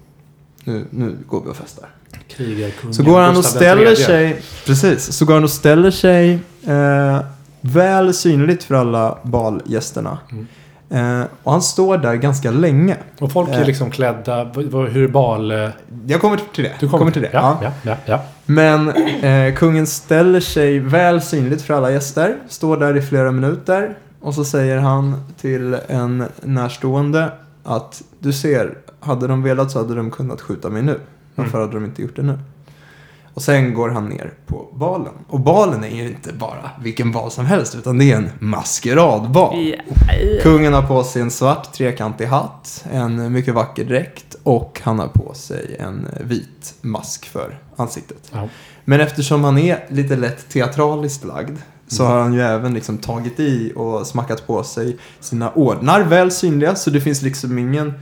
Nu, nu går vi och festar. Krigarkungen Så går han och ställer sig, precis, så går han och ställer sig eh, väl synligt för alla balgästerna. Mm. Eh, och han står där ganska länge. Och folk är Eh. liksom klädda, hur bal... eh, Jag kommer till det. Du kommer till det. Ja, ja, ja. ja. Men eh, kungen ställer sig väl synligt för alla gäster. Står där i flera minuter. Och så säger han till en närstående att du ser, hade de velat så hade de kunnat skjuta mig nu. Varför hade de inte gjort det nu? Och sen går han ner på balen. Och balen är ju inte bara vilken bal som helst, utan det är en maskeradbal. Ja. Kungen har på sig en svart trekantig hatt, en mycket vacker dräkt och han har på sig en vit mask för ansiktet. Ja. Men eftersom han är lite lätt teatraliskt lagd så har han ju även liksom tagit i och smackat på sig sina ordnar väl synliga så det finns liksom ingen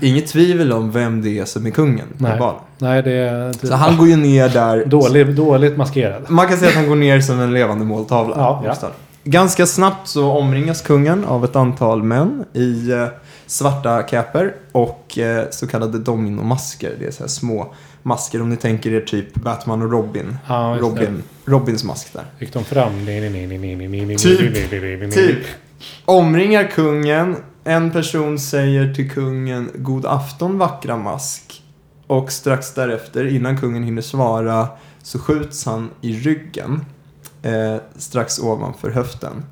Inget tvivel om vem det är som är kungen på Nej. Nej, det är... Det, Så han går ju ner där. dåligt, dåligt maskerad. Man kan säga att han går ner som en levande måltavla. Ja, ja. Ganska snabbt så omringas kungen av ett antal män i eh, svarta caper och eh, så kallade dominomasker. Det är så här små masker om ni tänker er typ Batman och Robin. Ja, det. Robin Robins mask där. Gick de fram? Typ. Typ. Omringar kungen. En person säger till kungen God afton vackra mask. Och strax därefter, innan kungen hinner svara, så skjuts han i ryggen. Eh, strax ovanför höften.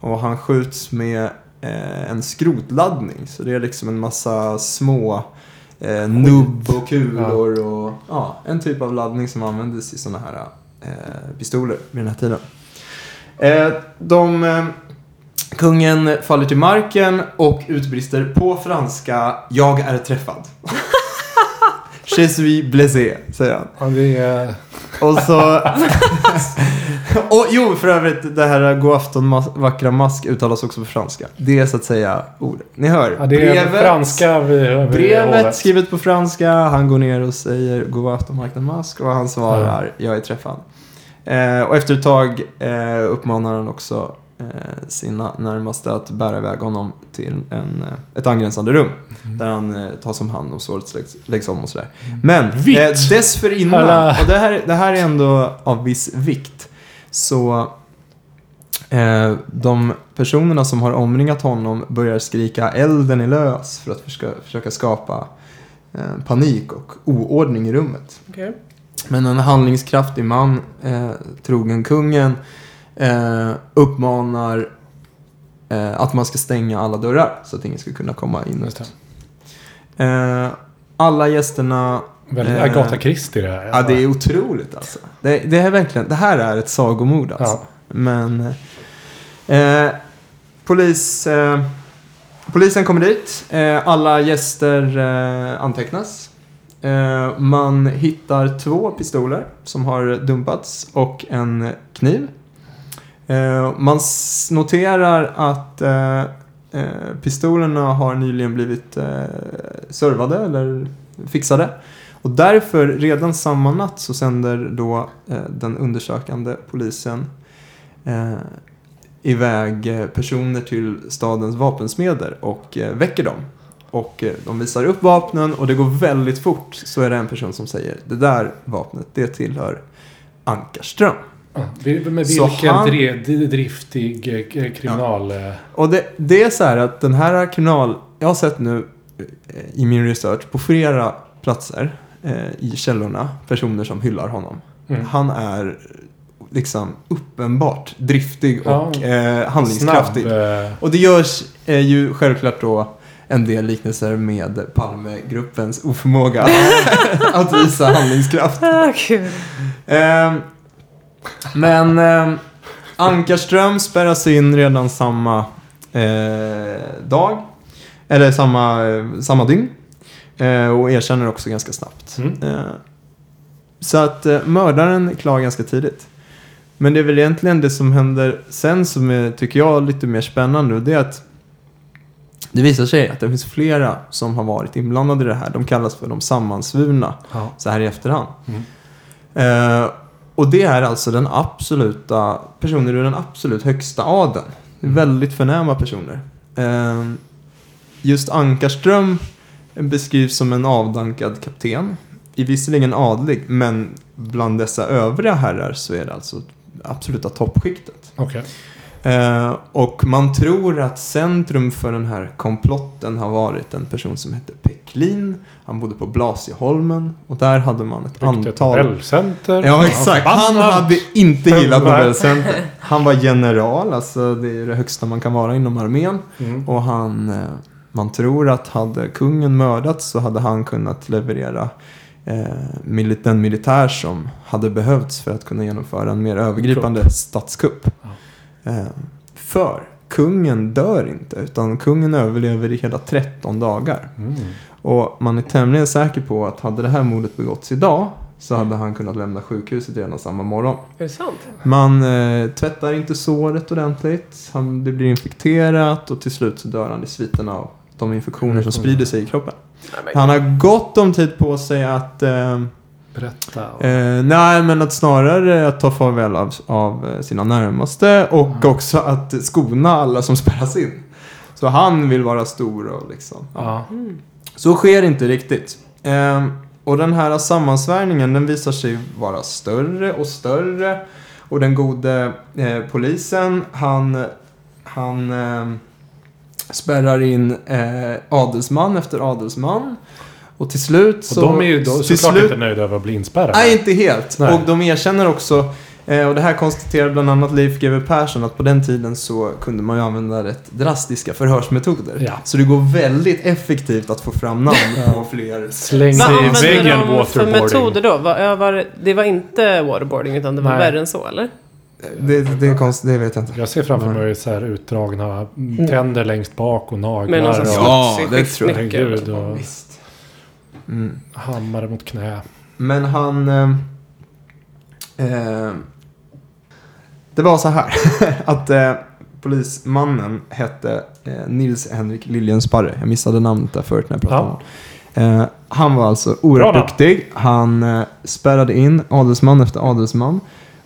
Och han skjuts med eh, en skrotladdning. Så det är liksom en massa små eh, nubb och kulor och ja, en typ av laddning som användes i sådana här eh, pistoler vid den här tiden. Eh, de, eh, kungen faller till marken och utbrister på franska Jag är träffad. Je suis blessé, säger han. Ja, det är... Och så... och jo, för övrigt, det här God afton mas- vackra mask uttalas också på franska. Det är så att säga ordet. Ni hör. Ja, det är franska vid, vid Brevet skrivet på franska. Han går ner och säger God afton vackra mask och han svarar Jag är träffad. Eh, och efter ett tag eh, uppmanar han också sina närmaste att bära iväg honom till en, eh, ett angränsande rum. Mm. Där han eh, tas om hand och såret läggs, läggs om och sådär. Men Vitt! eh, dessförinnan, Alla- och det här, det här är ändå av viss vikt, så eh, de personerna som har omringat honom börjar skrika elden är lös för att försöka, försöka skapa eh, panik och oordning i rummet. Okej. Men en handlingskraftig man, eh, trogen kungen, eh, uppmanar eh, att man ska stänga alla dörrar så att ingen ska kunna komma in. Just ut. Eh, alla gästerna... Väldigt eh, Agatha Christie det här. Ja, det är otroligt alltså. Det, det, är verkligen, det här är ett sagomord alltså. Ja. Men... Eh, polis... Eh, polisen kommer dit. Eh, alla gäster eh, antecknas. Eh, man hittar två pistoler som har dumpats och en kniv. Eh, man noterar att eh, eh, pistolerna har nyligen blivit eh, servade eller fixade. Och därför, redan samma natt, så sänder då eh, den undersökande polisen eh, iväg eh, personer till stadens vapensmeder och eh, väcker dem. Och eh, de visar upp vapnen och det går väldigt fort. Så är det en person som säger det där vapnet, det tillhör Ankarström. Ja, Med Så vilken han- driftig eh, kriminal... eh, Och det, det är så här att den här kriminal... Jag har sett nu eh, i min research på flera platser eh, i källorna personer som hyllar honom. Mm. Han är liksom uppenbart driftig Ja. och eh, handlingskraftig. Snabb. eh, Och det görs eh, ju självklart då en del liknelser med Palmegruppens oförmåga att visa handlingskraft. Ah, kul. Men ehm, Ankarström spärras in redan samma eh, dag. Eller samma, eh, samma dygn. Eh, och erkänner också ganska snabbt. Mm. Eh, så att eh, mördaren är klar ganska tidigt. Men det är väl egentligen det som händer sen som är, tycker jag, lite mer spännande. Och det är att det visar sig att det finns flera som har varit inblandade i det här. De kallas för de sammansvurna ja. så här i efterhand. Mm. Eh, och det är alltså den absoluta, personer ur den absolut högsta adeln. Mm. Väldigt förnäma personer. Eh, just Ankarström beskrivs som en avdankad kapten. I visserligen adlig, men bland dessa övriga herrar så är det alltså absoluta toppskiktet. Okej. Eh, och man tror att centrum för den här komplotten har varit en person som hette Pecklin. Han bodde på Blasieholmen och där hade man ett antal... Nobelcenter. Ja, exakt. Han hade inte gillat. Nobelcenter. Han var general, alltså det är det högsta man kan vara inom armén. Mm. Och han, eh, man tror att hade kungen mördats så hade han kunnat leverera eh, den militär som hade behövts för att kunna genomföra en mer övergripande statskupp. Eh, för kungen dör inte, utan kungen överlever i hela 13 dagar. Mm. Och man är tämligen säker på att hade det här mordet begåtts idag så hade han kunnat lämna sjukhuset redan samma morgon. Är det sant? Man eh, tvättar inte såret ordentligt. Han, det blir infekterat och till slut så dör han i sviterna av de infektioner som sprider sig i kroppen. Han har gott om tid på sig att... Eh, Berätta. eh, nej, men att snarare att ta farväl av, av eh, sina närmaste och också att skona alla som spärras in. Så han vill vara stor och liksom... Ja. Ja. Så sker inte riktigt. Ehm, och den här sammansvärjningen den visar sig vara större och större. Och den gode eh, polisen han, han eh, spärrar in eh, adelsman efter adelsman. Och till slut Och så... de är ju då till såklart slut- inte nöjda över att bli inspärrade. Nej, inte helt. Nej. Och de erkänner också, eh, och det här konstaterar bland annat Leif GW Persson, att på den tiden så kunde man ju använda rätt drastiska förhörsmetoder. Ja. Så det går väldigt effektivt att få fram namn på fler. Släng sig i väggen de för metoder då? Var, var, det var inte waterboarding utan det var Nej. värre än så eller? Det, det är konstigt, det vet jag inte. Jag ser framför mig så här utdragna tänder längst bak och naglar. Med någon och Ja, det tror jag. och Visst. Mm. hammare mot knä. Men han... Eh, eh, det var så här att eh, polismannen hette eh, Nils Henrik Liljensparre. Jag missade namnet där förut när jag pratade Ja. om honom. eh, Han var alltså oerhört duktig. Han eh, spärrade in adelsman efter adelsman.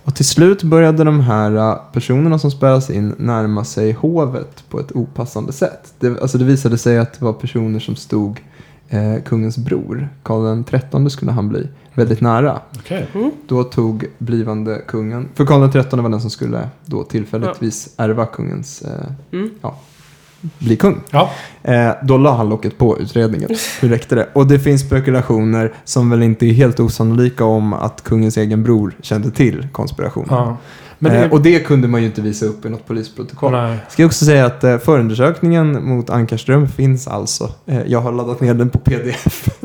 Och till slut började de här eh, personerna som spärras in närma sig hovet på ett opassande sätt. Det, alltså det visade sig att det var personer som stod eh, kungens bror, Karl XIII skulle han bli, väldigt nära. Okej. Då tog blivande kungen, för Karl XIII var den som skulle då tillfälligtvis ärva kungens, eh, Mm. ja, bli kung. Ja. Eh, då la han locket på utredningen. Hur räckte det? Och det finns spekulationer som väl inte är helt osannolika om att kungens egen bror kände till konspirationen. ja. Det, eh, och det kunde man ju inte visa upp i något polisprotokoll. nej. Ska jag också säga att eh, förundersökningen mot Ankarström finns alltså. Eh, jag har laddat ner den på pdf.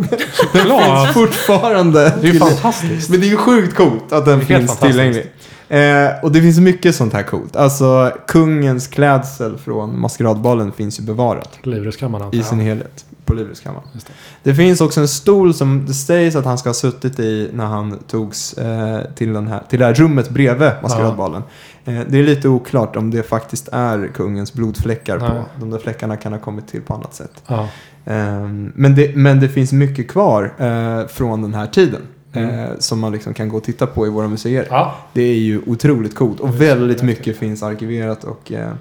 den finns fortfarande. Det är ju fantastiskt. men det är ju sjukt coolt att den finns tillgänglig. Eh, och det finns mycket sånt här coolt. Alltså kungens klädsel från maskeradbalen finns ju bevarat Livrustkammaren i sin helhet på Livrustkammaren. Det. Det finns också en stol som det sägs att han ska ha suttit i när han togs eh, till, den här, till det här rummet bredvid maskeradbalen. Eh, det är lite oklart om det faktiskt är kungens blodfläckar Nej. på. De där fläckarna kan ha kommit till på annat sätt. Ja. Ehm, men, det, men det finns mycket kvar eh, från den här tiden. Mm. Eh, som man liksom kan gå och titta på i våra museer. ja. Det är ju otroligt coolt och väldigt mycket finns arkiverat och eh,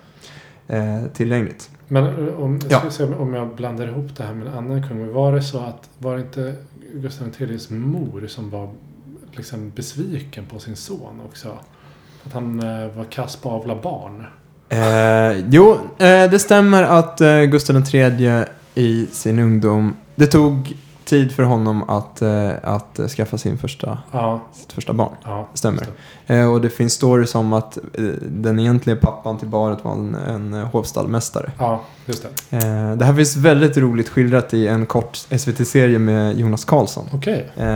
eh, tillgängligt. Men eh, om, Ja. jag ska se om jag blandar ihop det här med en annan kung. Var det så att var det inte Gustav IIIs mor som var liksom besviken på sin son också? Att han var kass på att avla barn. Eh, jo, eh, det stämmer att Gustav III i sin ungdom, det tog tid för honom att, eh, att skaffa sin första, Ja, sitt första barn. ja. Stämmer. det. Eh, och det finns stories om att eh, den egentliga pappan till barnet var en, en hovstallmästare. Ja, just det. Det här finns väldigt roligt skildrat i en kort SVT-serie med Jonas Karlsson. Eh,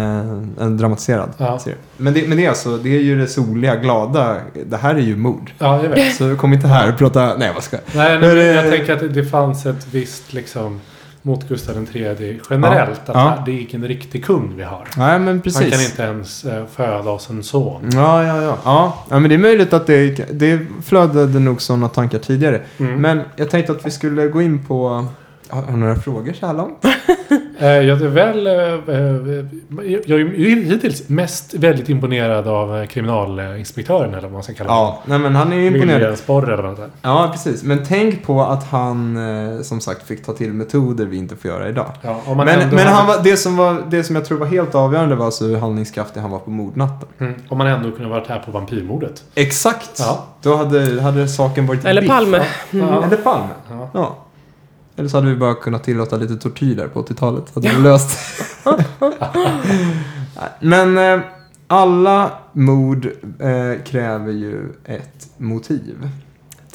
en dramatiserad Ja. serie. Men det, men det är alltså, det är ju det soliga, glada. Det här är ju mord. Ja, jag vet. Så kom inte här och prata, nej vad ska jag. Nej, nej, jag tänker att det- det fanns ett visst liksom mot Gustav III generellt. Ja. Att Ja. det är ingen riktig kung vi har. Nej men precis. Han kan inte ens eh, föda oss en son. Ja, ja, ja. Ja, ja men det är möjligt att det, det flödade nog sådana tankar tidigare. Mm. Men jag tänkte att vi skulle gå in på... Har har du några frågor så här långt? Eh, jag är väl... eh, eh, jag är ju hittills mest väldigt imponerad av kriminalinspektören eller vad man ska kalla Ja, nej men han är ju imponerad. Sporre eller vad det. Ja, precis. Men tänk på att han eh, som sagt fick ta till metoder vi inte får göra idag. Ja, om man Men, ändå men hade- han var, det, som var, det som jag tror var helt avgörande var alltså hur handlingskraftig han var på mordnatten. Mm, om man ändå kunde varit här på vampyrmordet. Exakt! Ja. Då hade, hade saken varit Eller biff. Palme. Ja. Eller Palme. Ja. Eller så hade vi bara kunnat tillåta lite tortyr där på 80-talet. Så hade vi löst Men eh, alla mord eh, kräver ju ett motiv.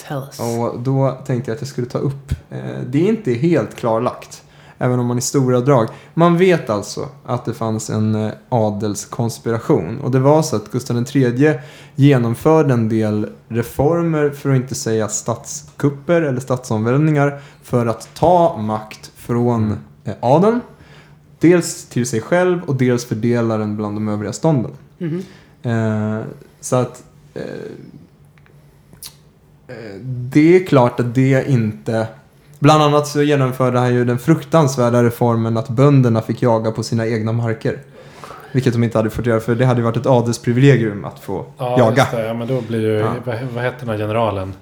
Tell us. Och då tänkte jag att jag skulle ta upp. Eh, det är inte helt klarlagt. Även om man i stora drag. Man vet alltså att det fanns en eh, adelskonspiration. Och det var så att Gustav III genomförde en del reformer, för att inte säga statskupper eller statsomvälvningar, för att ta makt från eh, adeln. Dels till sig själv och dels fördela den bland de övriga stånden. Mhm. Eh, så att eh, eh, det är klart att det inte... Bland annat så genomförde han ju den fruktansvärda reformen att bönderna fick jaga på sina egna marker. Vilket de inte hade fått göra för det hade varit ett adelsprivilegium att få Ja, jaga. just det. Ja, men då blir ju... Ja. Vad, vad hette den här generalen?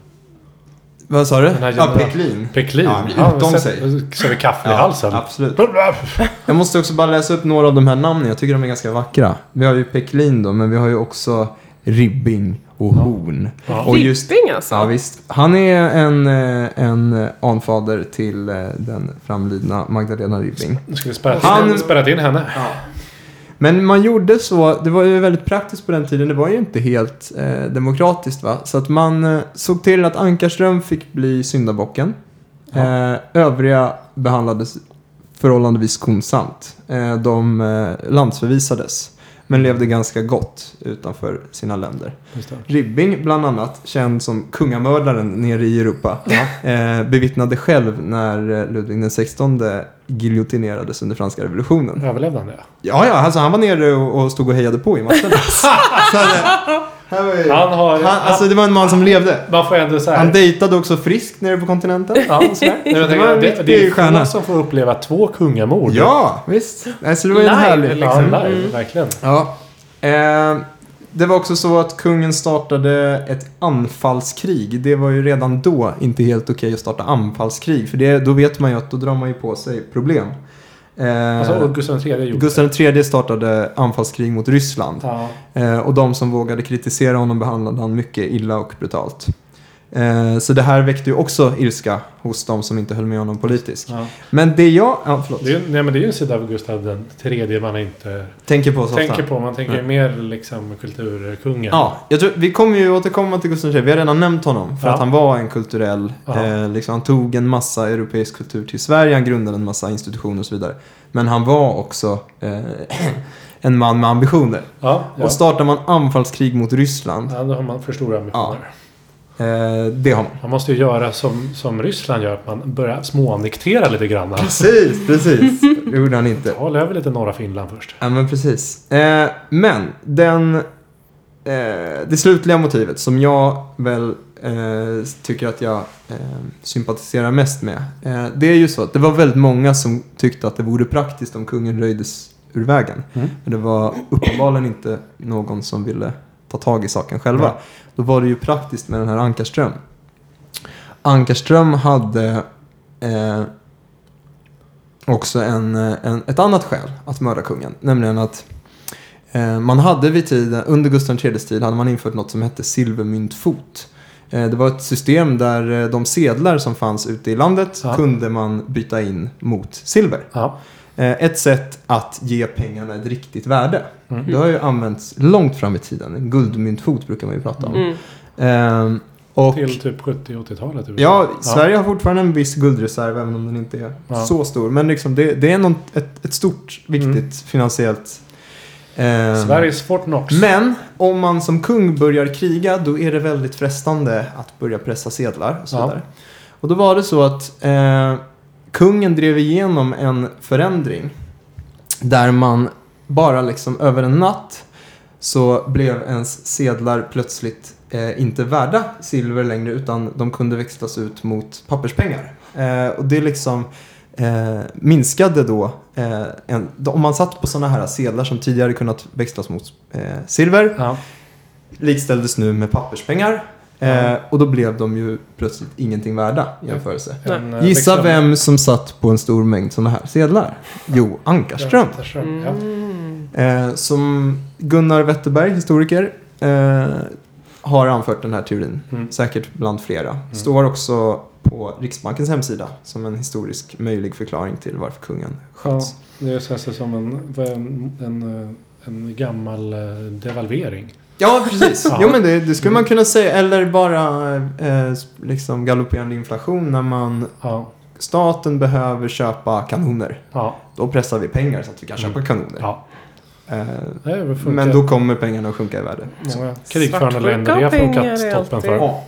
Vad sa du? Den här Ja, Peklin. Peklin. Ja, utom sätt- sig. Vi kaffe i halsen. absolut. Jag måste också bara läsa upp några av de här namnen. Jag tycker de är ganska vackra. Vi har ju Peklin då, men vi har ju också Ribbing och Horn. Ja. Och just Ribbing alltså? Ja, visst. Han är en, eh, en eh, anfader till eh, den framlidna Magdalena Ribbing. Nu ska vi spärra, Han- spärra in henne. Men man gjorde så, det var ju väldigt praktiskt på den tiden, det var ju inte helt eh, demokratiskt va. Så att man eh, såg till att Ankarström fick bli syndabocken. Eh, övriga behandlades förhållandevis skonsamt. Eh, de eh, landsförvisades. Men levde ganska gott utanför sina länder. Ribbing, bland annat, känd som kungamördaren nere i Europa, eh, bevittnade själv när eh, Ludvig den XVI giljotinerades under franska revolutionen. Överlevde han det? Ja, ja, alltså han var nere och, och stod och hejade på i matchen. Ju, Han har... han, alltså det var en man som levde. man får ändå så här... Han dejtade också friskt nere på kontinenten. Ja. Nej, Det var en det, det är stjärna. som får uppleva två kungamord. Ja, visst. Alltså det var ju en Live, härlig... Ja, liksom. live, verkligen. Ja. Eh, det var också så att kungen startade ett anfallskrig. Det var ju redan då inte helt okej att starta anfallskrig. För det, då vet man ju att då drar man ju på sig problem. Eh, Alltså, Gustav III gjorde Gustav III startade anfallskrig mot Ryssland. Ja. Eh, och de som vågade kritisera honom behandlade han mycket illa och brutalt. Eh, så det här väckte ju också ilska hos de som inte höll med honom politiskt. Ja. Men det jag, ja, förlåt, Det, är, nej, men det är ju en sida av Gustav den tredje man inte tänker på så ofta. tänker på. Man tänker Nej. mer liksom kulturkungen. Ja, jag tror, vi kommer ju återkomma till Gustav III. Vi har redan nämnt honom för Ja. att han var en kulturell, Ja. eh, liksom, han tog en massa europeisk kultur till Sverige, han grundade en massa institutioner och så vidare. Men han var också eh, en man med ambitioner. Ja, ja. Och startar man anfallskrig mot Ryssland, ja, då har man för stora ambitioner. Eh, det har man. Man måste ju göra som, som Ryssland gör, att man börjar småannektera lite grann. Precis, precis. Det gjorde han inte. Håll över lite norra Finland först. Ja, men precis. Eh, men den eh, det slutliga motivet som jag väl eh, tycker att jag eh, sympatiserar mest med. Eh, det är ju så att det var väldigt många som tyckte att det vore praktiskt om kungen röjdes ur vägen. Mm. Men det var uppenbarligen inte någon som ville ta tag i saken själva. Nej. Då var det ju praktiskt med den här Ankarström. Ankarström hade eh, också en, eh, en, ett annat skäl att mörda kungen. Nämligen att eh, man hade vid tiden, under Gustav IIIs tid hade man infört något som hette silvermyntfot. Eh, det var ett system där eh, de sedlar som fanns ute i landet Ja. kunde man byta in mot silver. Ja. Eh, ett sätt att ge pengarna ett riktigt värde. Mm. Det har ju använts långt fram i tiden. En guldmyntfot brukar man ju prata om. Mm. Ehm, och Till typ 70-80-talet. i USA. Ja, Sverige har fortfarande en viss guldreserv även om den inte är Ja. så stor. Men liksom det, det är något, ett, ett stort, viktigt Mm. finansiellt... ehm, Sveriges Fort Knox. Men om man som kung börjar kriga då är det väldigt frestande att börja pressa sedlar och så Ja. vidare. Och då var det så att eh, kungen drev igenom en förändring där man bara liksom över en natt så blev ens sedlar plötsligt eh, inte värda silver längre utan de kunde växlas ut mot papperspengar. Eh, och det liksom eh, minskade då, eh, en, om man satt på sådana här sedlar som tidigare kunnat växlas mot eh, silver Ja. likställdes nu med papperspengar. Eh, och då blev de ju plötsligt ingenting värda i jämförelse. En, eh, Gissa vem som satt på en stor mängd sådana här sedlar? Jo, Ankarström. Ja. Mm. Eh, som Gunnar Wetterberg, historiker, eh, har anfört den här teorin. Mm. Säkert bland flera. Står också på Riksbankens hemsida som en historisk möjlig förklaring till varför kungen Ja, sköts. det känns som en, en, en, en gammal eh, devalvering. Ja, precis. Ja. Jo, men det, det skulle man kunna säga. Eller bara eh, liksom galopperande inflation när man Ja, staten behöver köpa kanoner. ja, Då pressar vi pengar så att vi kan Mm. köpa kanoner. ja. Eh, men då kommer pengarna att sjunka i värde. Många krigförande länder, det har funkat toppen för. Ja.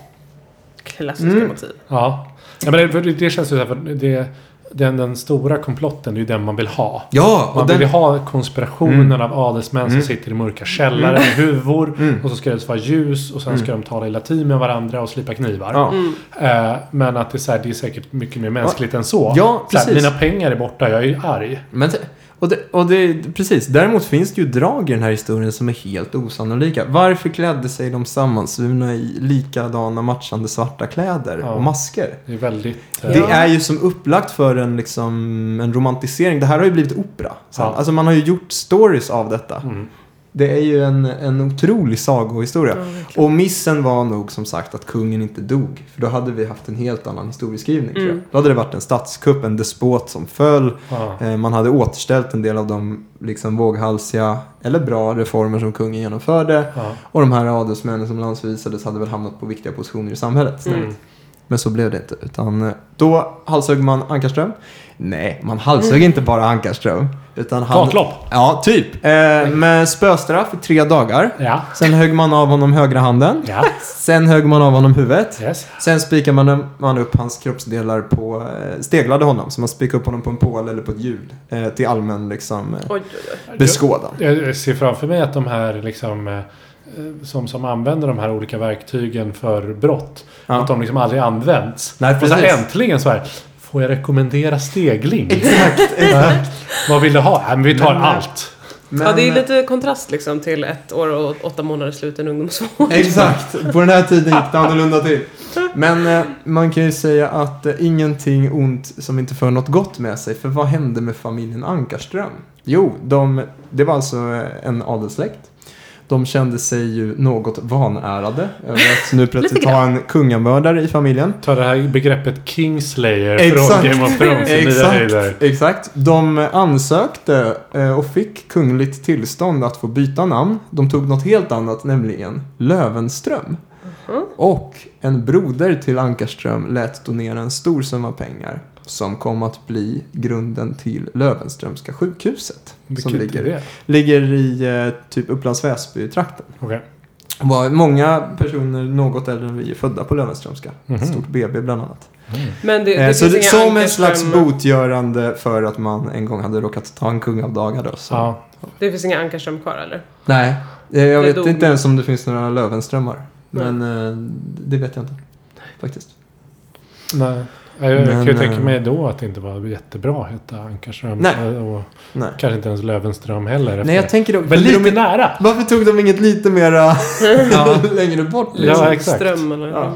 Klassiska Mm. motiv. Ja. ja men det, det känns ju så här, för det, den, den stora komplotten, är ju den man vill ha. Ja, Man och vill den... ha konspirationen Mm. av adelsmän Mm. som sitter i mörka källare med huvor. Mm. Och så ska det vara ljus och sen ska de tala i latin med varandra och slipa knivar. Ja. Mm. Eh, men att det är, så här, det är säkert mycket mer mänskligt än så. Ja, så här, mina pengar är borta, jag är ju arg. Men, och det, och det, precis. Däremot finns det ju drag i den här historien som är helt osannolika. Varför klädde sig de sammansvurna i likadana matchande svarta kläder Ja. och masker? Det är väldigt... eh, Det är ju som upplagt för en, liksom, en romantisering. Det här har ju blivit opera. sen. Ja. Alltså man har ju gjort stories av detta. Mm. Det är ju en, en otrolig sagohistoria. Ja, och missen var nog som sagt att kungen inte dog. För då hade vi haft en helt annan historieskrivning tror jag. Mm. Då hade det varit en statskupp, en despot som föll. Ja. Eh, Man hade återställt en del av de liksom våghalsiga eller bra reformer som kungen genomförde. Ja. Och de här adelsmännen som landsvisades hade väl hamnat på viktiga positioner i samhället. Mm. Men så blev det inte. Utan eh, då halshögg man Ankarström. Nej, man halshögg inte bara Ankarström. Utan han... Gatlopp. Ja, typ. Eh, med spöstraff i tre dagar. Ja. Sen högg man av honom högra handen. Ja. Sen högg man av honom huvudet. Yes. Sen spikade man, man upp hans kroppsdelar på, eh, steglade honom. Så man spikade upp honom på en pål eller på ett hjul. Eh, till allmän liksom, eh, Oj, oj, oj. beskådan. Jag ser framför mig att de här liksom eh, som, som använder de här olika verktygen för brott. Ja. Att de liksom aldrig använts. Nej, och så äntligen så här. Får jag rekommendera stegling? Exakt, exakt. Vad vill du ha? Nej, men vi tar Men, allt. Men, ja, det är lite kontrast liksom till ett år och åtta månader sluten ungdomsvård. Exakt, på den här tiden gick det annorlunda till. Men eh, man kan ju säga att eh, ingenting ont som inte för något gott med sig. För vad hände med familjen Ankarström? Jo, de, det var alltså eh, en adelssläkt. De kände sig ju något vanärade över att nu plötsligt ha en kungamördare i familjen. Ta det här begreppet Kingslayer Exakt. från Game of Thrones Exakt, exakt. De ansökte eh, och fick kungligt tillstånd att få byta namn. De tog något helt annat, nämligen Lövenström. Och en broder till Ankarström lät donera en stor summa pengar som kom att bli grunden till Lövenströmska sjukhuset. som Vilket är ligger, det? ligger i eh, typ Upplands Väsby-trakten. Okej. Var många personer något äldre än vi är födda på Lövenströmska. Mhm. Ett stort BB bland annat. Men det, det Eh, så det, inga som en slags botgörande för att man en gång hade råkat ta en kungavdaga då. Så. Ja. Det finns inga Ankarström kvar eller? Nej, Eh, Jag Det vet dog. inte ens om det finns några Löwenströmmar. Men det vet jag inte. Faktiskt. Nej. Jag, jag kan ju Men, tänka eh, mig då att det inte var jättebra att heta Ankarström. Nej. Och Nej. kanske inte ens Löwenström heller. Nej, jag tänker då... Men lite de, nära. varför tog de inget lite mera längre bort? Ja, Liksom? exakt. Ström eller... Ja.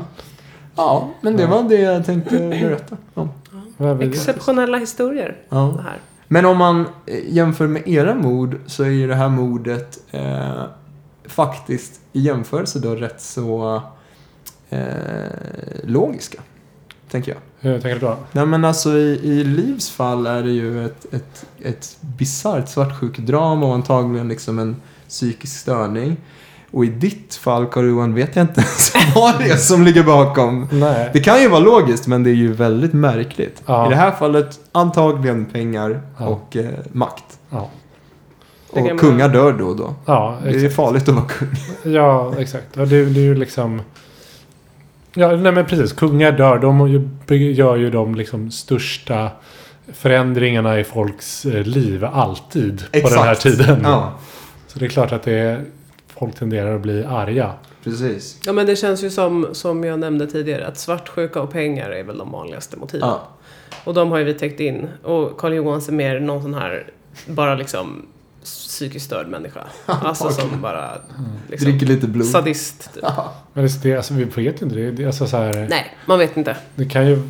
Ja, men det var det jag tänkte berätta om. Vill- Exceptionella historier. Ja. Det här. Men om man eh, jämför med era mord så är ju det här mordet eh, faktiskt i jämförelse då rätt så eh, logiska. Tänker jag. Hur tänker du då? Nej men alltså i, i Livs fall är det ju ett, ett, ett bisarrt svartsjukedrama och antagligen liksom en psykisk störning. Och i ditt fall, Karl-Johan, vet jag inte ens vad det är som ligger bakom. Nej. Det kan ju vara logiskt, men det är ju väldigt märkligt. Ja. I det här fallet antagligen pengar Ja. och eh, makt. Ja. Och man- kungar dör då och då. Ja, Det är exakt. farligt att vara kung. Ja, exakt. Och det, det är ju liksom... Ja, nej men precis. Kungar dör. De gör ju de liksom största förändringarna i folks eh, liv alltid på den här tiden. Ja, Så det är klart att det är, folk tenderar att bli arga. precis. Ja men det känns ju som, som jag nämnde tidigare, att svartsjuka och pengar är väl de vanligaste motiven. Ja. Och de har ju vi täckt in. Och Karl Johans är mer någon sån här, bara liksom psykiskt störd människa. Alltså som bara, liksom, Dricker lite blod. sadist. Typ. Men det, det, alltså, vi vet ju inte. Det, det, alltså, så här, Nej, man vet inte. det kan ju...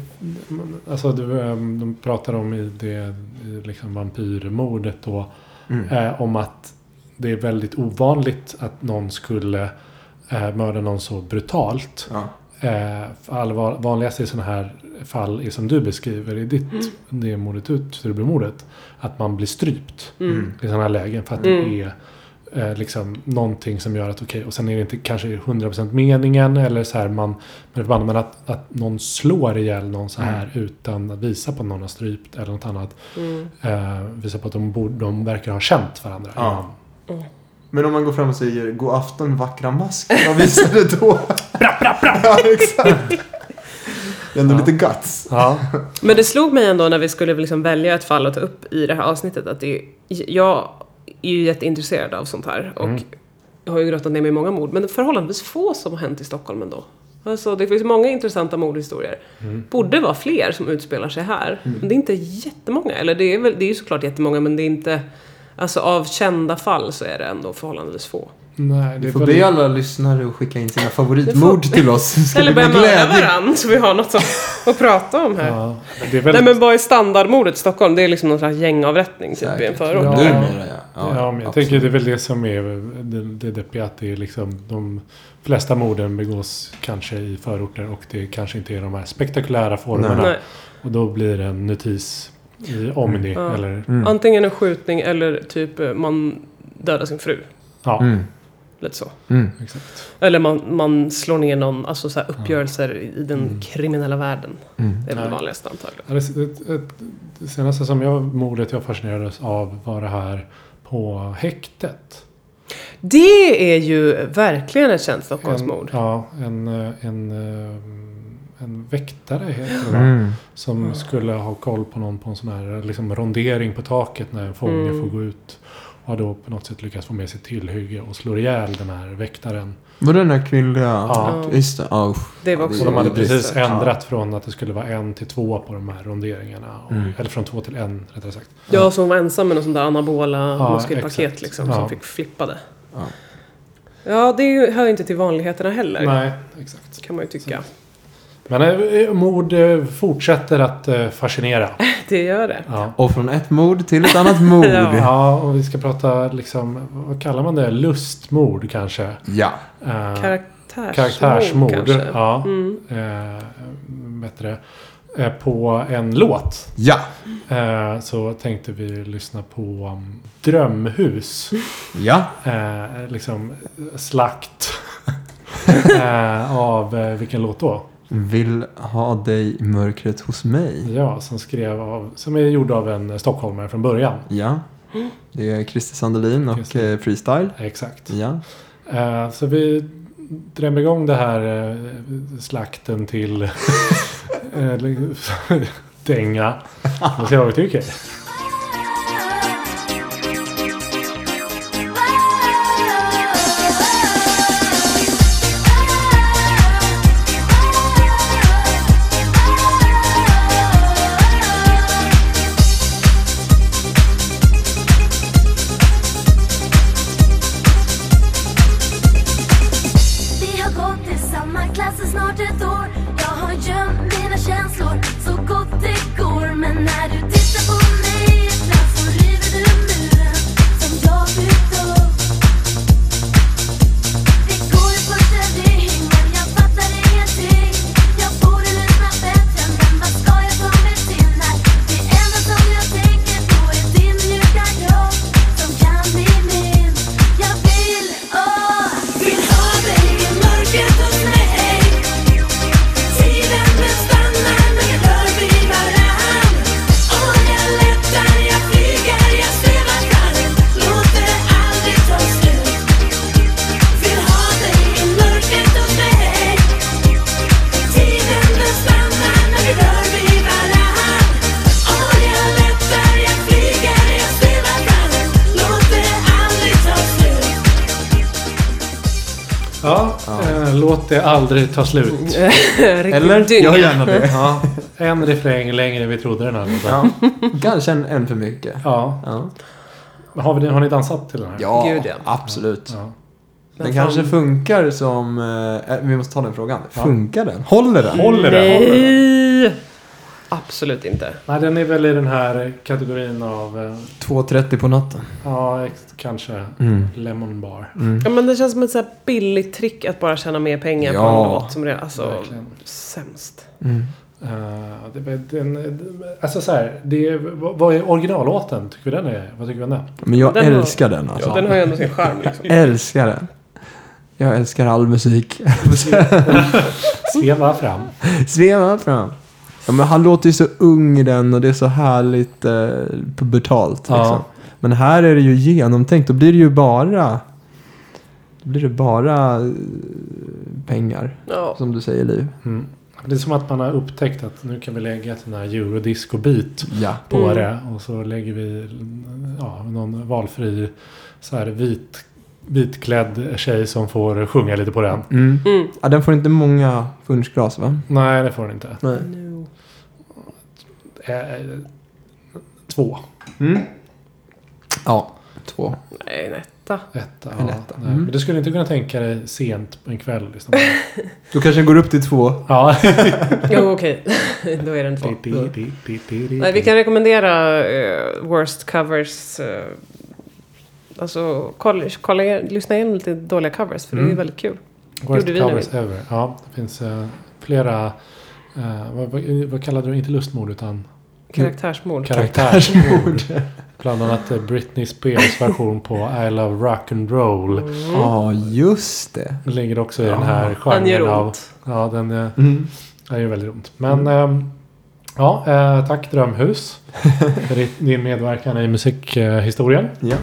Alltså, du, ehm, de pratar om i det i liksom vampyrmordet då. Mm. Eh, om att det är väldigt ovanligt att någon skulle eh, mörda någon så brutalt. Ja. Eh, allvar, vanligast i sådana här fall är som du beskriver i ditt det mordet ut, Sturebymordet. Att man blir strypt Mm. i sådana här lägen för att Mm. det är eh, liksom någonting som gör att okej, och sen är det inte kanske 100% meningen eller så här man, förbannat, men att, att någon slår ihjäl någon så här utan att visa på att någon har strypt eller något annat. Mm. Eh, visar på att de, borde, de verkar ha känt varandra. Ja. Men om man går fram och säger God afton vackra mask. Vad visar det då? bra, bra, bra. Ja, exakt. Det är ändå Ja. lite guts. Ja. Men det slog mig ändå när vi skulle liksom välja ett fall att ta upp i det här avsnittet att det, jag är ju jätteintresserad av sånt här och Mm. jag har ju grottat ner mig i många mord, men förhållandevis få som har hänt i Stockholm ändå. Alltså det finns många intressanta mordhistorier. Mm. Borde vara fler som utspelar sig här, men det är inte jättemånga. Eller det är, väl, det är ju såklart jättemånga, men det är inte... Alltså av kända fall så är det ändå förhållandevis få. Nej, det Vi får be alla lyssnare att skicka in sina favoritmord får- till oss. Ska Eller börja med mörda varandra så vi har något att, att prata om här. Ja, det är väl... Nej men vad är standardmordet i Stockholm? Det är liksom någon slags gängavrättning typ i en förort. Ja. Numera, ja. Ja, men jag absolut. tänker det är väl det som är det, det deppiga. Att det är liksom de flesta morden begås kanske i förorter och det kanske inte är de här spektakulära formerna. Nej. Och då blir det en notis i Omni Ja. eller... Mm. Antingen en skjutning eller typ eh, man dödar sin fru. Ja, Mm. Lite så. Mm. exakt. Eller man, man slår ner någon, alltså så här uppgörelser i den Mm. kriminella världen. Mm. Det är väl Nej. vanligast antagligen. Ja, Det, det, det, det senaste som jag, mordet jag fascinerades av var det här på häktet. Det är ju verkligen ett känt Stockholmsmord. En, ja, en, eh, en, eh, en väktare heter det? Mm. Som skulle ha koll på någon på en sån här liksom, rondering på taket när en fånge Mm. får gå ut. Och har då på något sätt lyckats få med sig tillhygge och slår ihjäl den här väktaren. Var det den här kvinnliga? Ja. Just det. Det var också Så de hade precis det. ändrat från att det skulle vara en till två på de här ronderingarna. Och, Mm. Eller från två till en rättare sagt. Ja, så hon var ensam med någon sån där anabola Ja, muskelpaket liksom, Ja. som fick flippade. Ja. Ja, det hör ju inte till vanligheterna heller. Nej, exakt. Kan man ju tycka. Men eh, mord eh, fortsätter att eh, fascinera. Det gör det. Ja. Och från ett mord till ett annat mord. Ja. ja, och vi ska prata liksom, vad kallar man det? Lustmord kanske? Ja. Eh, Karaktärsmord, karaktärsmord. kanske. Ja, Mm. eh, bättre. Eh, på en låt. Ja. Eh, så tänkte vi lyssna på um, Drömhus. Ja. Eh, liksom slakt. eh, av eh, vilken låt då? Vill ha dig i mörkret hos mig. Ja, som skrev av, som är gjord av en stockholmare från början. Ja. Det är Christer Sandelin och det. eh, Freestyle. Exakt. Ja. Eh, så vi drämmer igång det här eh, slakten till eh, dänga. Och se vad vi tycker. Det aldrig ta slut. Eller? dynga. Gör gärna det. Ja, en refräng längre än vi trodde den här låten. Ja. Kanske en, en för mycket. Ja. Ja, Har, vi, har ni dansat till den här? ja, Gud, ja. absolut. Ja. Den Men kanske fan- funkar som... Eh, vi måste ta den frågan. Ja. Funkar den? Håller den? Håller det? Håller det? Absolut inte. Nej, den är väl i den här kategorin av... eh, 2.30 på natten. Ja, kanske Mm. Lemon Bar. Mm. Ja, men det känns som ett så här billigt trick att bara tjäna mer pengar på Ja. en låt. Som redan, alltså, Verkligen. sämst. Mm. Uh, det, den, alltså så här, det, är- vad vad är originallåten? Tycker vi den är, vad tycker vi om den? Men jag Den har- älskar den alltså. Ja, den har ju ändå sin charm liksom. Älskar den. Jag älskar all musik. Sveva fram. Sveva fram. Ja, men han låter ju så ung i den och det är så härligt eh, pubertalt. Ja. Liksom. Men här är det ju genomtänkt. Då blir det ju bara... Då blir det bara eh, pengar. Ja. Som du säger Liv. Mm. Det är som att man har upptäckt att nu kan vi lägga ett sån här eurodisco-beat Ja. på Mm. det. Och så lägger vi ja, någon valfri så här vit, vitklädd tjej som får sjunga lite på den. Mm. Mm. ja. Den får inte många punschglas va? Nej, det får den inte. Nej. Eh, två. Mm. Ja, två. Nej, en etta. Etta. En Ja, etta. nej. Mm. Men du skulle inte kunna tänka dig sent på en kväll. Liksom. Då kanske den går upp till två. ja. Jo, okej. Då är den två. Nej, vi kan rekommendera eh, Worst Covers. eh, alltså, kolla, kolla, lyssna igenom lite dåliga covers. För det är Mm. väldigt kul. Worst covers ever. Ja, det finns eh, flera... eh, vad, vad, vad kallade du Inte lustmord utan Karaktärsmord. karaktärsmord. Bland annat eh, Britney Spears version på I Love Rock and Roll. Ja, just det. Den ligger också i den Ja. här Han gör genren av... ont. Ja, den eh, Mm. den gör väldigt ont. Men ehm, ja, eh, tack Drömhus för din medverkan i musikhistorien. Ja.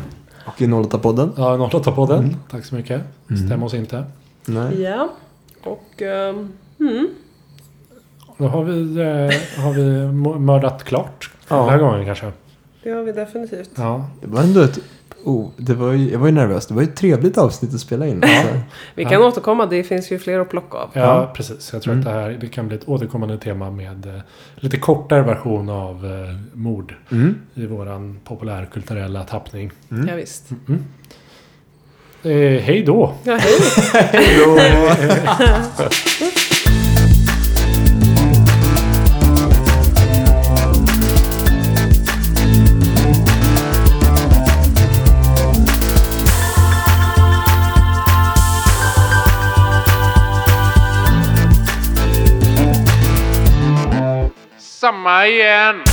Och i 08-podden. Ja, 08-podden. Mm. Tack så mycket. Mm. Stäm oss inte. Nej. Ja. Och... mm. Då har vi, eh, har vi mördat klart. För Ja. den här gången kanske. Det har vi definitivt. Ja. Det var ändå ett... Oh, det var ju, jag var ju nervös. Det var ju ett trevligt avsnitt att spela in. Alltså. Vi Ja. kan återkomma. Det finns ju fler att plocka av. Ja, Ja. precis. Jag tror Mm. att det här det kan bli ett återkommande tema med eh, lite kortare version av eh, mord Mm. i våran populärkulturella tappning. Mm. Ja, visst. Mm. Eh, hej då! Ja, hej. Samma igen.